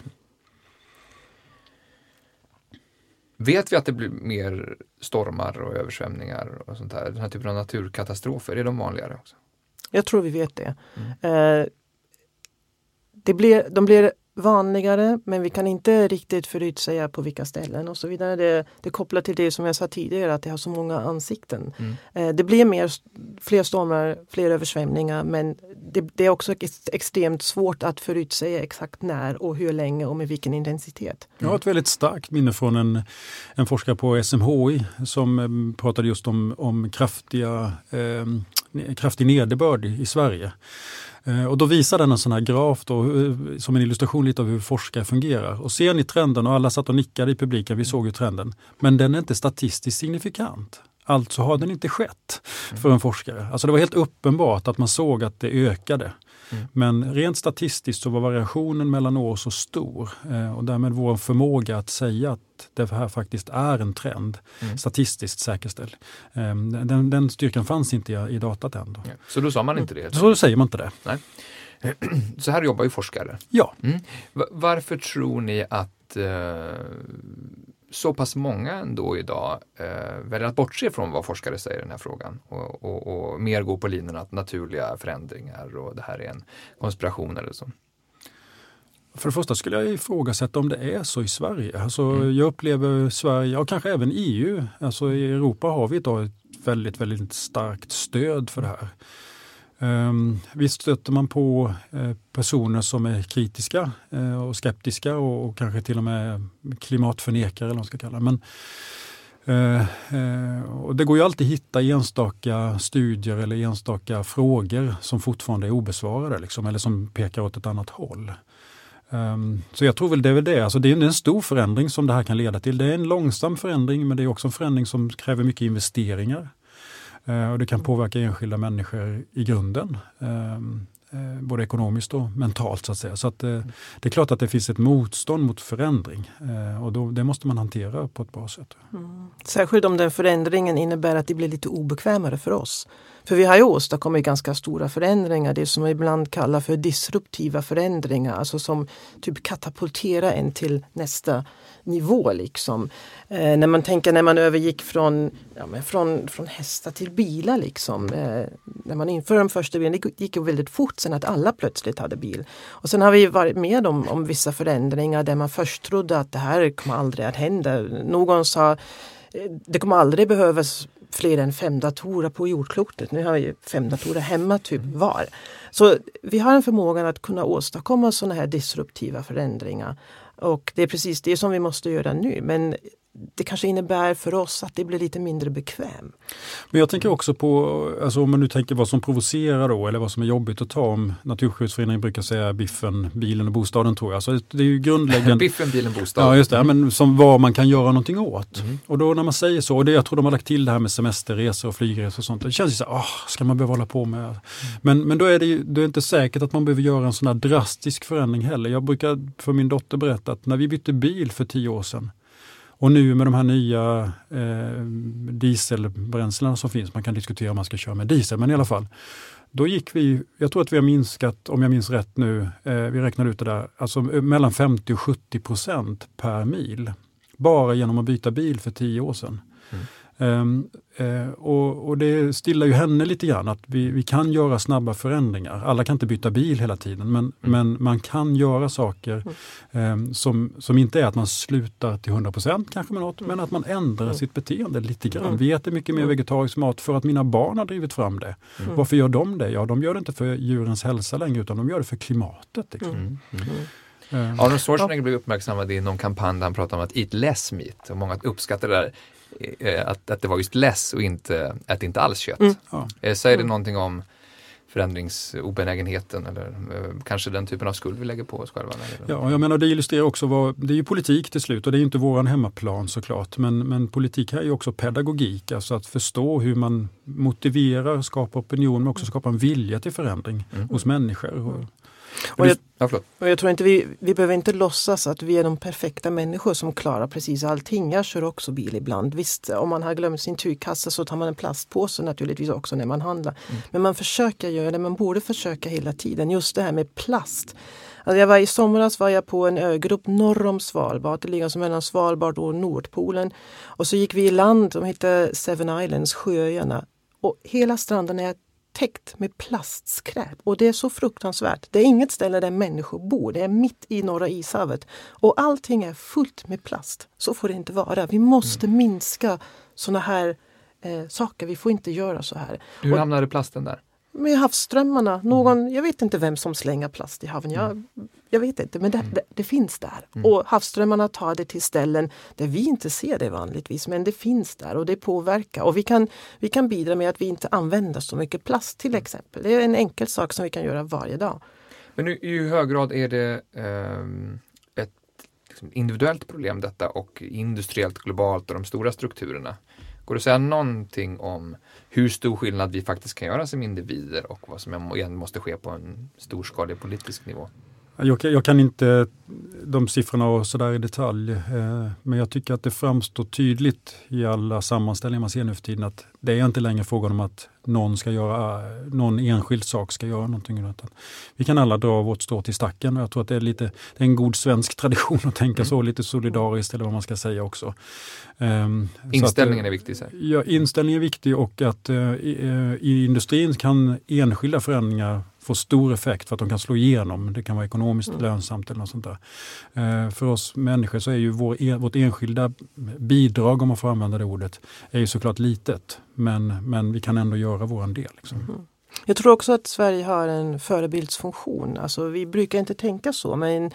Vet vi att det blir mer stormar och översvämningar och sånt där? Den här typen av naturkatastrofer, är de vanligare också?
Jag tror vi vet det. Mm. Eh, det blir, de blir vanligare men vi kan inte riktigt förutsäga på vilka ställen och så vidare. Det, det kopplar till det som jag sa tidigare att det har så många ansikten. Mm. Eh, det blir mer, fler stormar, fler översvämningar men det, det, är också extremt svårt att förutsäga exakt när och hur länge och med vilken intensitet.
Jag har ett väldigt starkt minne från en, en forskare på SMHI som eh, pratade just om, om kraftiga, eh, kraftig nederbörd i Sverige. Eh, och då visar den en sån här graf då, som en illustration lite av hur forskare fungerar. Och ser ni trenden, och alla satt och nickade i publiken, vi såg ju trenden, men den är inte statistiskt signifikant. Alltså har den inte skett för en forskare. Alltså det var helt uppenbart att man såg att det ökade. Mm. Men rent statistiskt så var variationen mellan år så stor eh, och därmed vår förmåga att säga att det här faktiskt är en trend mm. statistiskt säkerställd. Eh, den, den, styrkan fanns inte i, i datat än. Ja,
så då sa man inte det?
Så säger man inte det.
Nej. Så här jobbar ju forskare.
Ja. Mm.
Varför tror ni att eh, så pass många ändå idag eh, väljer att bortse från vad forskare säger i den här frågan och, och, och, mer gå på linjen att naturliga förändringar och det här är en konspiration eller så.
För det första skulle jag ifrågasätta om det är så i Sverige. Alltså, mm. Jag upplever Sverige, och kanske även EU, alltså i Europa har vi idag ett väldigt, väldigt starkt stöd för det här. Ehm, visst stöter man på eh, personer som är kritiska eh, och skeptiska och, och, kanske till och med klimatförnekare eller vad man ska kalla det. Men, eh, och det går ju alltid att hitta enstaka studier eller enstaka frågor som fortfarande är obesvarade liksom, eller som pekar åt ett annat håll. Ehm, så jag tror väl det är det. Alltså det är en stor förändring som det här kan leda till. Det är en långsam förändring men det är också en förändring som kräver mycket investeringar. Eh, och det kan påverka enskilda människor i grunden. Ehm, eh, både ekonomiskt och mentalt så att säga. Så att, eh, det är klart att det finns ett motstånd mot förändring och då, det måste man hantera på ett bra sätt.
Mm. Särskilt om den förändringen innebär att det blir lite obekvämare för oss. För vi har ju åstadkommit ganska stora förändringar, det som vi ibland kallar för disruptiva förändringar, alltså som typ katapulterar en till nästa nivå. Liksom. Eh, när man tänker när man övergick från, ja, men från, från hästar till bilar. Liksom. Eh, när man införde de första bilarna, det gick ju väldigt fort sen att alla plötsligt hade bil. Och sen har vi varit med om, om vissa förändringar där man först trodde att det här kommer aldrig att hända. Någon sa eh, det kommer aldrig behövas fler än fem datorer på jordklotet. Nu har vi fem datorer hemma typ var. Så vi har en förmåga att kunna åstadkomma sådana här disruptiva förändringar. Och det är precis det som vi måste göra nu. Men det kanske innebär för oss att det blir lite mindre bekväm.
Men jag tänker också på, alltså om man nu tänker vad som provocerar då eller vad som är jobbigt att ta om Naturskyddsföreningen brukar säga biffen, bilen och bostaden tror jag. Alltså det är ju grundläggande.
biffen, bilen, bostaden.
Ja just det, men som vad man kan göra någonting åt. Mm. Och då när man säger så, och det, jag tror de har lagt till det här med semesterresor och flygresor och sånt. Det känns ju så här, ska man behöva hålla på med? Mm. Men, men då är det ju det är inte säkert att man behöver göra en sån här drastisk förändring heller. Jag brukar för min dotter berätta att när vi bytte bil för tio år sedan och nu med de här nya eh, dieselbränslena som finns, man kan diskutera om man ska köra med diesel, men i alla fall. Då gick vi, jag tror att vi har minskat, om jag minns rätt nu, eh, vi räknade ut det där, alltså eh, mellan 50 och 70 procent per mil. Bara genom att byta bil för tio år sedan. Mm. Um, uh, och, och, det stillar ju henne lite grann att vi, vi kan göra snabba förändringar. Alla kan inte byta bil hela tiden men, mm. men man kan göra saker um, som, som inte är att man slutar till 100 kanske med något, men att man ändrar mm. sitt beteende lite grann. Mm. Vi äter mycket mer mm. vegetarisk mat för att mina barn har drivit fram det. Mm. Varför gör de det? Ja, de gör det inte för djurens hälsa längre utan de gör det för klimatet. Liksom.
Arnold Schwarzenegger blev uppmärksammad i någon kampanj där han pratade om att eat less meat och många uppskattade det där. Eh, att, att det var just less och inte, att inte alls kött. Mm. Ja. Eh, säger det någonting om förändringsobenägenheten eller eh, kanske den typen av skuld vi lägger på oss själva.
Ja, jag menar det illustrerar också vad, det är ju politik till slut och det är inte våran hemmaplan såklart. Men, men politik här är ju också pedagogik, alltså att förstå hur man motiverar, skapar opinion men också skapar en vilja till förändring mm. hos människor.
Och jag, och jag tror inte vi, vi behöver inte låtsas att vi är de perfekta människor som klarar precis allting. Jag kör också bil ibland. Visst, om man har glömt sin tygkassa så tar man en plastpåse naturligtvis också när man handlar. Mm. Men man försöker göra det, man borde försöka hela tiden. Just det här med plast. Alltså jag var I somras var jag på en ögrupp norr om Svalbard, det ligger alltså mellan Svalbard och Nordpolen. Och så gick vi i land, som heter Seven Islands, Sjööarna. Och hela stranden är täckt med plastskräp och det är så fruktansvärt. Det är inget ställe där människor bor, det är mitt i Norra ishavet. Och allting är fullt med plast. Så får det inte vara. Vi måste mm. minska såna här eh, saker. Vi får inte göra så här.
Hur hamnade plasten där?
Med havsströmmarna. Någon, mm. Jag vet inte vem som slänger plast i haven. Jag, mm. jag vet inte, men det, mm. det, det finns där. Mm. Och havsströmmarna tar det till ställen där vi inte ser det vanligtvis. Men det finns där och det påverkar. Och vi kan, vi kan bidra med att vi inte använder så mycket plast till exempel. Det är en enkel sak som vi kan göra varje dag.
Men i hur hög grad är det eh, ett liksom, individuellt problem detta och industriellt globalt och de stora strukturerna? Går det att säga någonting om hur stor skillnad vi faktiskt kan göra som individer och vad som igen måste ske på en storskalig politisk nivå?
Jag, jag kan inte de siffrorna och sådär i detalj, eh, men jag tycker att det framstår tydligt i alla sammanställningar man ser nu för tiden att det är inte längre frågan om att någon, ska göra, någon enskild sak ska göra någonting. Utan vi kan alla dra vårt strå till stacken och jag tror att det är, lite, det är en god svensk tradition att tänka mm. så, lite solidariskt eller vad man ska säga också.
Um, inställningen att, är viktig? Så.
Ja, inställningen är viktig och att uh, i, uh, i industrin kan enskilda förändringar få stor effekt för att de kan slå igenom. Det kan vara ekonomiskt mm. lönsamt eller något sånt där. Uh, för oss människor så är ju vår, e, vårt enskilda bidrag, om man får använda det ordet, är ju såklart litet. Men, men vi kan ändå göra vår del. Liksom. Mm.
Jag tror också att Sverige har en förebildsfunktion. Alltså, vi brukar inte tänka så men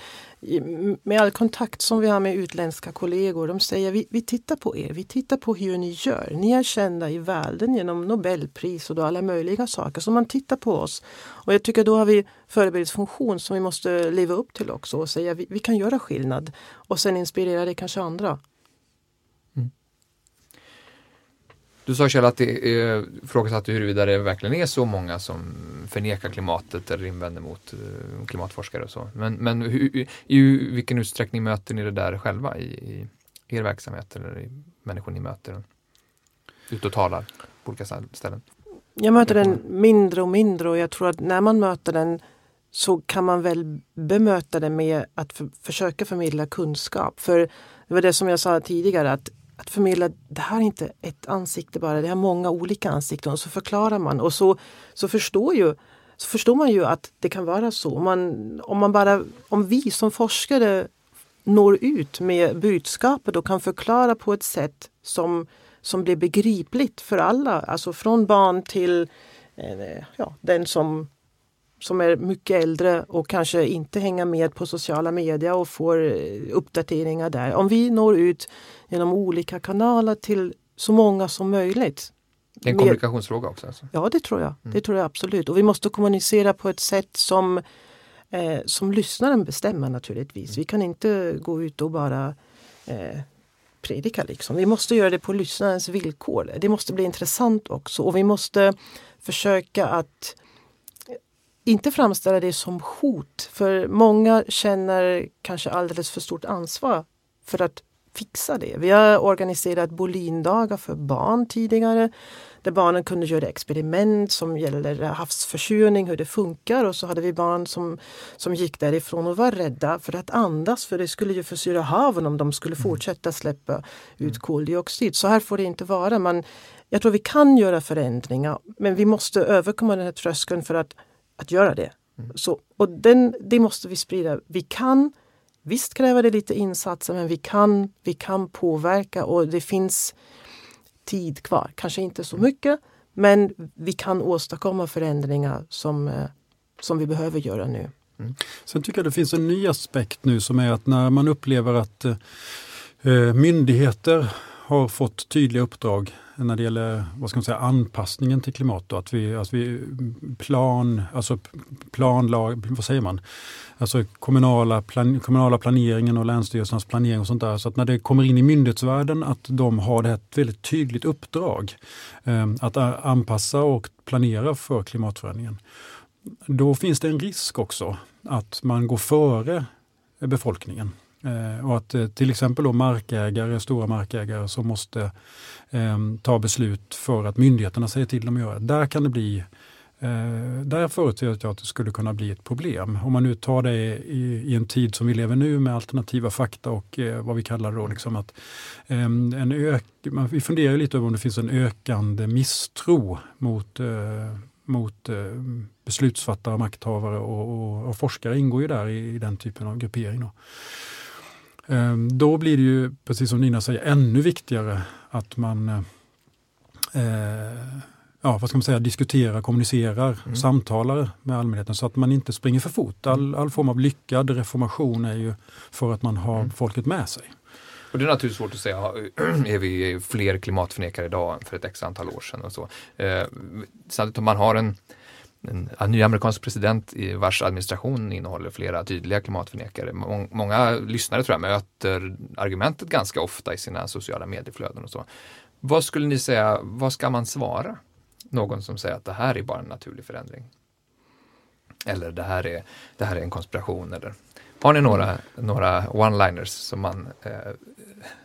med all kontakt som vi har med utländska kollegor, de säger vi, vi tittar på er, vi tittar på hur ni gör. Ni är kända i världen genom Nobelpris och då alla möjliga saker. Så man tittar på oss. Och jag tycker då har vi förebildsfunktion som vi måste leva upp till också och säga vi, vi kan göra skillnad. Och sen inspirera det kanske andra.
Du sa Kjell att det är ifrågasatt huruvida det verkligen är så många som förnekar klimatet eller invänder mot uh, klimatforskare och så. Men, men hur, i vilken utsträckning möter ni det där själva i, i er verksamhet eller i människor ni möter? Ute och talar på olika ställen?
Jag möter den mindre och mindre och jag tror att när man möter den så kan man väl bemöta den med att för, försöka förmedla kunskap. För det var det som jag sa tidigare att att förmedla, det här är inte ett ansikte bara, det har många olika ansikten. Och så förklarar man och så, så, förstår, ju, så förstår man ju att det kan vara så. Man, om, man bara, om vi som forskare når ut med budskapet och kan förklara på ett sätt som, som blir begripligt för alla, alltså från barn till eh, ja, den som som är mycket äldre och kanske inte hänger med på sociala medier och får eh, uppdateringar där. Om vi når ut genom olika kanaler till så många som möjligt.
Det är en kommunikationsfråga också? Alltså.
Ja, det tror jag. Mm. Det tror jag absolut. Och vi måste kommunicera på ett sätt som, eh, som lyssnaren bestämmer naturligtvis. Mm. Vi kan inte gå ut och bara eh, predika. Liksom. Vi måste göra det på lyssnarens villkor. Det måste bli intressant också och vi måste försöka att inte framställa det som hot. För många känner kanske alldeles för stort ansvar för att fixa det. Vi har organiserat Bolindagar för barn tidigare där barnen kunde göra experiment som gäller havsförsurning, hur det funkar och så hade vi barn som, som gick därifrån och var rädda för att andas för det skulle ju försyra haven om de skulle mm. fortsätta släppa ut koldioxid. Så här får det inte vara. Man, jag tror vi kan göra förändringar men vi måste överkomma den här tröskeln för att att göra det. Mm. Så, och den, det måste vi sprida. Vi kan, visst kräver det lite insatser men vi kan, vi kan påverka och det finns tid kvar. Kanske inte så mycket men vi kan åstadkomma förändringar som, eh, som vi behöver göra nu.
Mm. Sen tycker jag det finns en ny aspekt nu som är att när man upplever att eh, myndigheter har fått tydliga uppdrag när det gäller vad ska man säga, anpassningen till klimat. Att vi, att vi plan, alltså planlag, vad säger man? Alltså kommunala, plan, kommunala planeringen och länsstyrelsernas planering och sånt där. Så att när det kommer in i myndighetsvärlden att de har det ett väldigt tydligt uppdrag eh, att anpassa och planera för klimatförändringen. Då finns det en risk också att man går före befolkningen. Eh, och att eh, till exempel då markägare, stora markägare som måste eh, ta beslut för att myndigheterna säger till dem att göra. Där kan det bli Eh, där förutsätter jag att det skulle kunna bli ett problem. Om man nu tar det i, i en tid som vi lever nu med alternativa fakta och eh, vad vi kallar då liksom att eh, en ök, man, vi funderar lite över om det finns en ökande misstro mot, eh, mot eh, beslutsfattare, makthavare och, och, och, forskare ingår ju där i, i den typen av gruppering. Då. Ehm, då blir det ju, precis som Nina säger, ännu viktigare att man eh, ja, vad ska man säga, diskuterar, kommunicerar, mm. samtalar med allmänheten så att man inte springer för fort. All, all form av lyckad reformation är ju för att man har mm. folket med sig.
Och det är naturligtvis svårt att säga, är vi fler klimatförnekare idag än för ett x antal år sedan? Och så. Eh, samtidigt om man har en, en, en ny amerikansk president i vars administration innehåller flera tydliga klimatförnekare. Många lyssnare tror jag möter argumentet ganska ofta i sina sociala medieflöden och så. Vad skulle ni säga, vad ska man svara? Någon som säger att det här är bara en naturlig förändring. Eller det här är, det här är en konspiration. Eller, har ni några, några one-liners som man eh,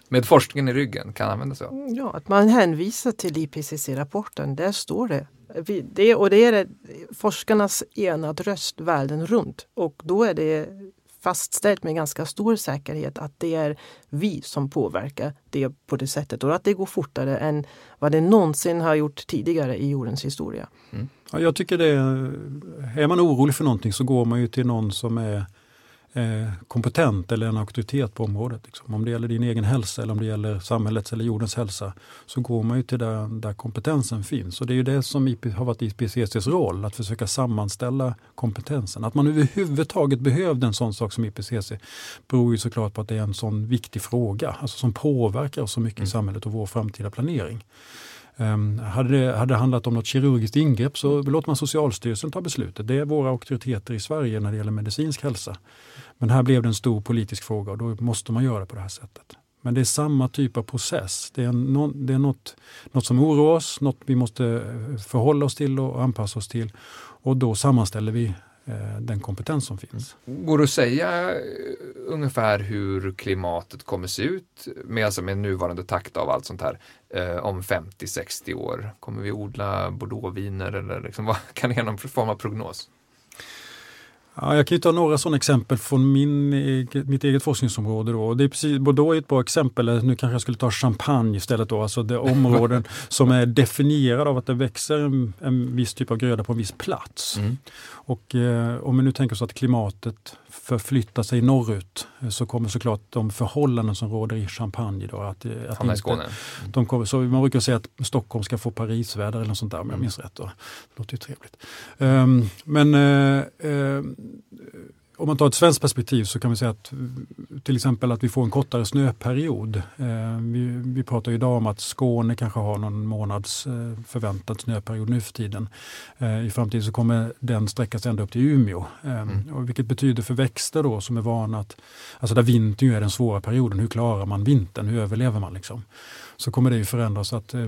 med forskningen i ryggen kan använda sig av?
Ja, att man hänvisar till IPCC-rapporten. Där står det det och det är forskarnas enad röst världen runt. Och då är det fastställt med ganska stor säkerhet att det är vi som påverkar det på det sättet och att det går fortare än vad det någonsin har gjort tidigare i jordens historia.
Mm. Ja, jag tycker det, är man orolig för någonting så går man ju till någon som är eh, kompetent eller en auktoritet på området. Liksom. Om det gäller din egen hälsa eller om det gäller samhällets eller jordens hälsa så går man ju till där, där kompetensen finns. Och det är ju det som IP, har varit IPCCs roll, att försöka sammanställa kompetensen. Att man överhuvudtaget behövde en sån sak som IPCC beror ju såklart på att det är en sån viktig fråga, alltså som påverkar oss så mycket mm. i samhället och vår framtida planering. Um, hade, det, hade det handlat om något kirurgiskt ingrepp så låter man Socialstyrelsen ta beslutet. Det är våra auktoriteter i Sverige när det gäller medicinsk hälsa. Men här blev det en stor politisk fråga och då måste man göra på det här sättet. Men det är samma typ av process. Det är, no, det är något, något som oroar oss, något vi måste eh, förhålla oss till och anpassa oss till. Och då sammanställer vi eh, den kompetens som finns.
Går det att säga ungefär hur klimatet kommer se ut med, alltså med nuvarande takt av allt sånt här eh, om 50-60 år? Kommer vi odla bordeauxviner eller liksom, vad kan ni ge någon form av prognos?
Ja, jag kan ta några sådana exempel från min, mitt eget forskningsområde. Då. Det är precis, Bordeaux är ett bra exempel, nu kanske jag skulle ta champagne istället. Då. Alltså det områden som är definierade av att det växer en, en viss typ av gröda på en viss plats. Mm. Och eh, om vi nu tänker oss att klimatet förflyttar sig norrut eh, så kommer såklart de förhållanden som råder i Champagne då att, eh, att
inte, Skåne.
De kommer, så man brukar säga att Stockholm ska få Parisväder eller något sånt där om jag mm. minns rätt. Då. Det låter ju trevligt. Um, men uh, uh, om man tar ett svenskt perspektiv så kan vi säga att till exempel att vi får en kortare snöperiod. Eh, vi, vi pratar idag om att Skåne kanske har någon månads eh, förväntad snöperiod nu för tiden. Eh, I framtiden så kommer den sträcka sig ända upp till Umeå. Mm. Och vilket betyder för växter då som är vana att, alltså där vintern är den svåra perioden, hur klarar man vintern, hur överlever man liksom? Så kommer det ju förändras. att eh,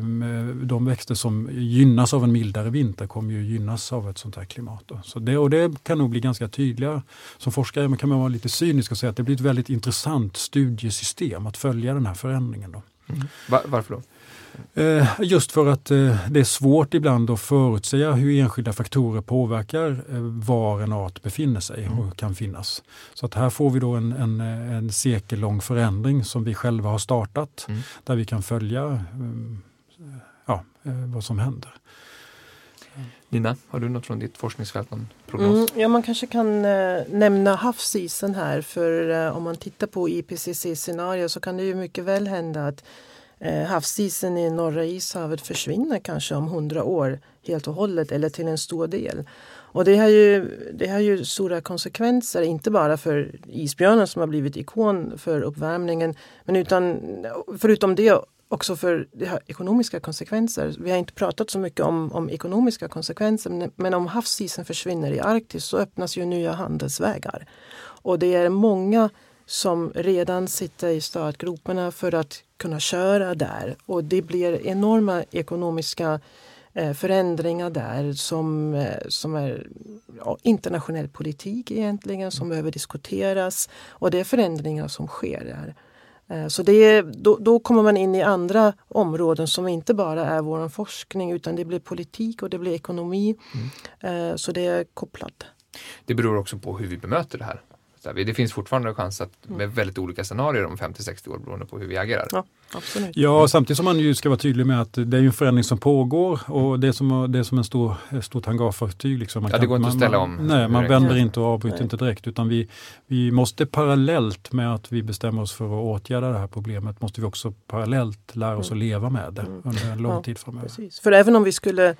De växter som gynnas av en mildare vinter kommer ju gynnas av ett sånt här klimat. Så det, och det kan nog bli ganska tydliga. Som forskare kan man vara lite cynisk och säga att det blir ett väldigt intressant studiesystem att följa den här förändringen. Då.
Mm. Var, varför då?
Eh, just för att eh, det är svårt ibland att förutsäga hur enskilda faktorer påverkar eh, var en art befinner sig och mm. kan finnas. Så att här får vi då en, en, en sekellång förändring som vi själva har startat mm. där vi kan följa ja, vad som händer.
Nina, har du något från ditt forskningsfält, någon prognos? Mm,
ja, man kanske kan eh, nämna havsisen här för eh, om man tittar på IPCC-scenarier så kan det ju mycket väl hända att Eh, havsisen i norra ishavet försvinner kanske om hundra år helt och hållet eller till en stor del. Och det har ju, det har ju stora konsekvenser, inte bara för isbjörnen som har blivit ikon för uppvärmningen, men utan, förutom det också för det har ekonomiska konsekvenser. Vi har inte pratat så mycket om, om ekonomiska konsekvenser men om havsisen försvinner i Arktis så öppnas ju nya handelsvägar. Och det är många som redan sitter i startgroparna för att kunna köra där och det blir enorma ekonomiska eh, förändringar där som, eh, som är ja, internationell politik egentligen som behöver diskuteras och det är förändringar som sker där. Eh, så det, då, då, kommer man in i andra områden som inte bara är vår forskning utan det blir politik och det blir ekonomi. Mm. Så det är kopplat.
Det beror också på hur vi bemöter det här. Det finns fortfarande en chans att mm. med väldigt olika scenarier om 50-60 år beroende på hur vi agerar.
Ja, absolut.
ja, samtidigt som man ju ska vara tydlig med att det är en förändring som pågår och det är som, det är som en stor, stort hangarfartyg. Liksom.
Man ja, det går inte att ställa om.
Man, nej, man vänder inte och avbryter nej. inte direkt utan vi, vi måste parallellt med att vi bestämmer oss för att åtgärda det här problemet måste vi också parallellt lära oss mm. att leva med det mm. under en lång ja, tid framöver.
Precis. För även om vi skulle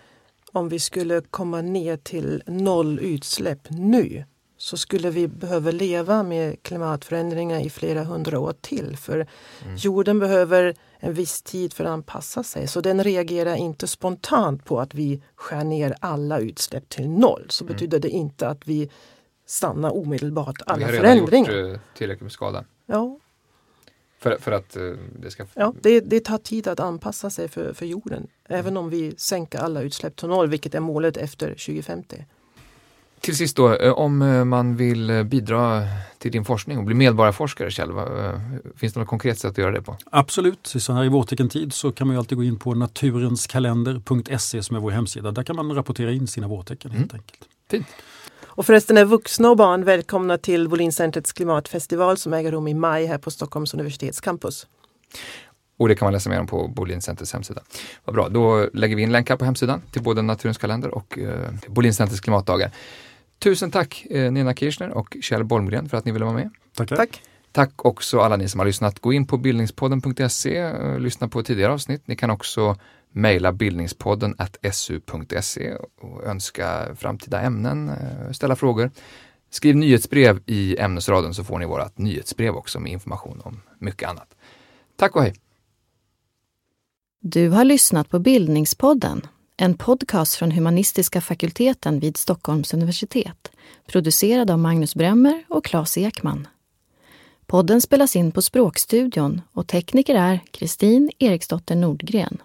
om vi skulle komma ner till noll utsläpp nu så skulle vi behöva leva med klimatförändringar i flera hundra år till. För mm. jorden behöver en viss tid för att anpassa sig. Så den reagerar inte spontant på att vi skär ner alla utsläpp till noll. Så mm. betyder det inte att vi stannar omedelbart alla förändringar. Vi har redan
gjort eh, tillräckligt med skada.
Ja.
För, för att eh, det ska...
Ja, det, det tar tid att anpassa sig för, för jorden. Mm. Även om vi sänker alla utsläpp till noll, vilket är målet efter 2050.
Till sist då, eh, om eh, man vill eh, bidra till din forskning och bli medborgarforskare Kjell, finns det något konkret sätt att göra det på?
Absolut, så här i vårteckentid så kan man alltid gå in på naturenskalender.se som är vår hemsida. Där kan man rapportera in sina vårtecken helt mm. enkelt.
Fint.
Och förresten är vuxna och barn välkomna till Wolincentrets klimatfestival som äger rum i maj här på Stockholms universitets campus.
Och det kan man läsa mer om på Bolin Centers hemsida. Vad bra, då lägger vi in länkar på hemsidan till både Naturens kalender och eh, Bolin Centers klimatdagar. Tusen tack eh, Nina Kirchner och Kjell Bolmgren för att ni ville vara med.
Tackar. Tack.
Tack också alla ni som har lyssnat. Gå in på bildningspodden.se och eh, lyssna på tidigare avsnitt. Ni kan också mejla bildningspodden su.se och önska framtida ämnen, eh, ställa frågor. Skriv nyhetsbrev i ämnesraden så får ni vårt nyhetsbrev också med information om mycket annat. Tack och hej!
Du har lyssnat på Bildningspodden en podcast från humanistiska fakulteten vid Stockholms universitet, producerad av Magnus Bremmer och Claes Ekman. Podden spelas in på Språkstudion och tekniker är Kristin Eriksdotter Nordgren.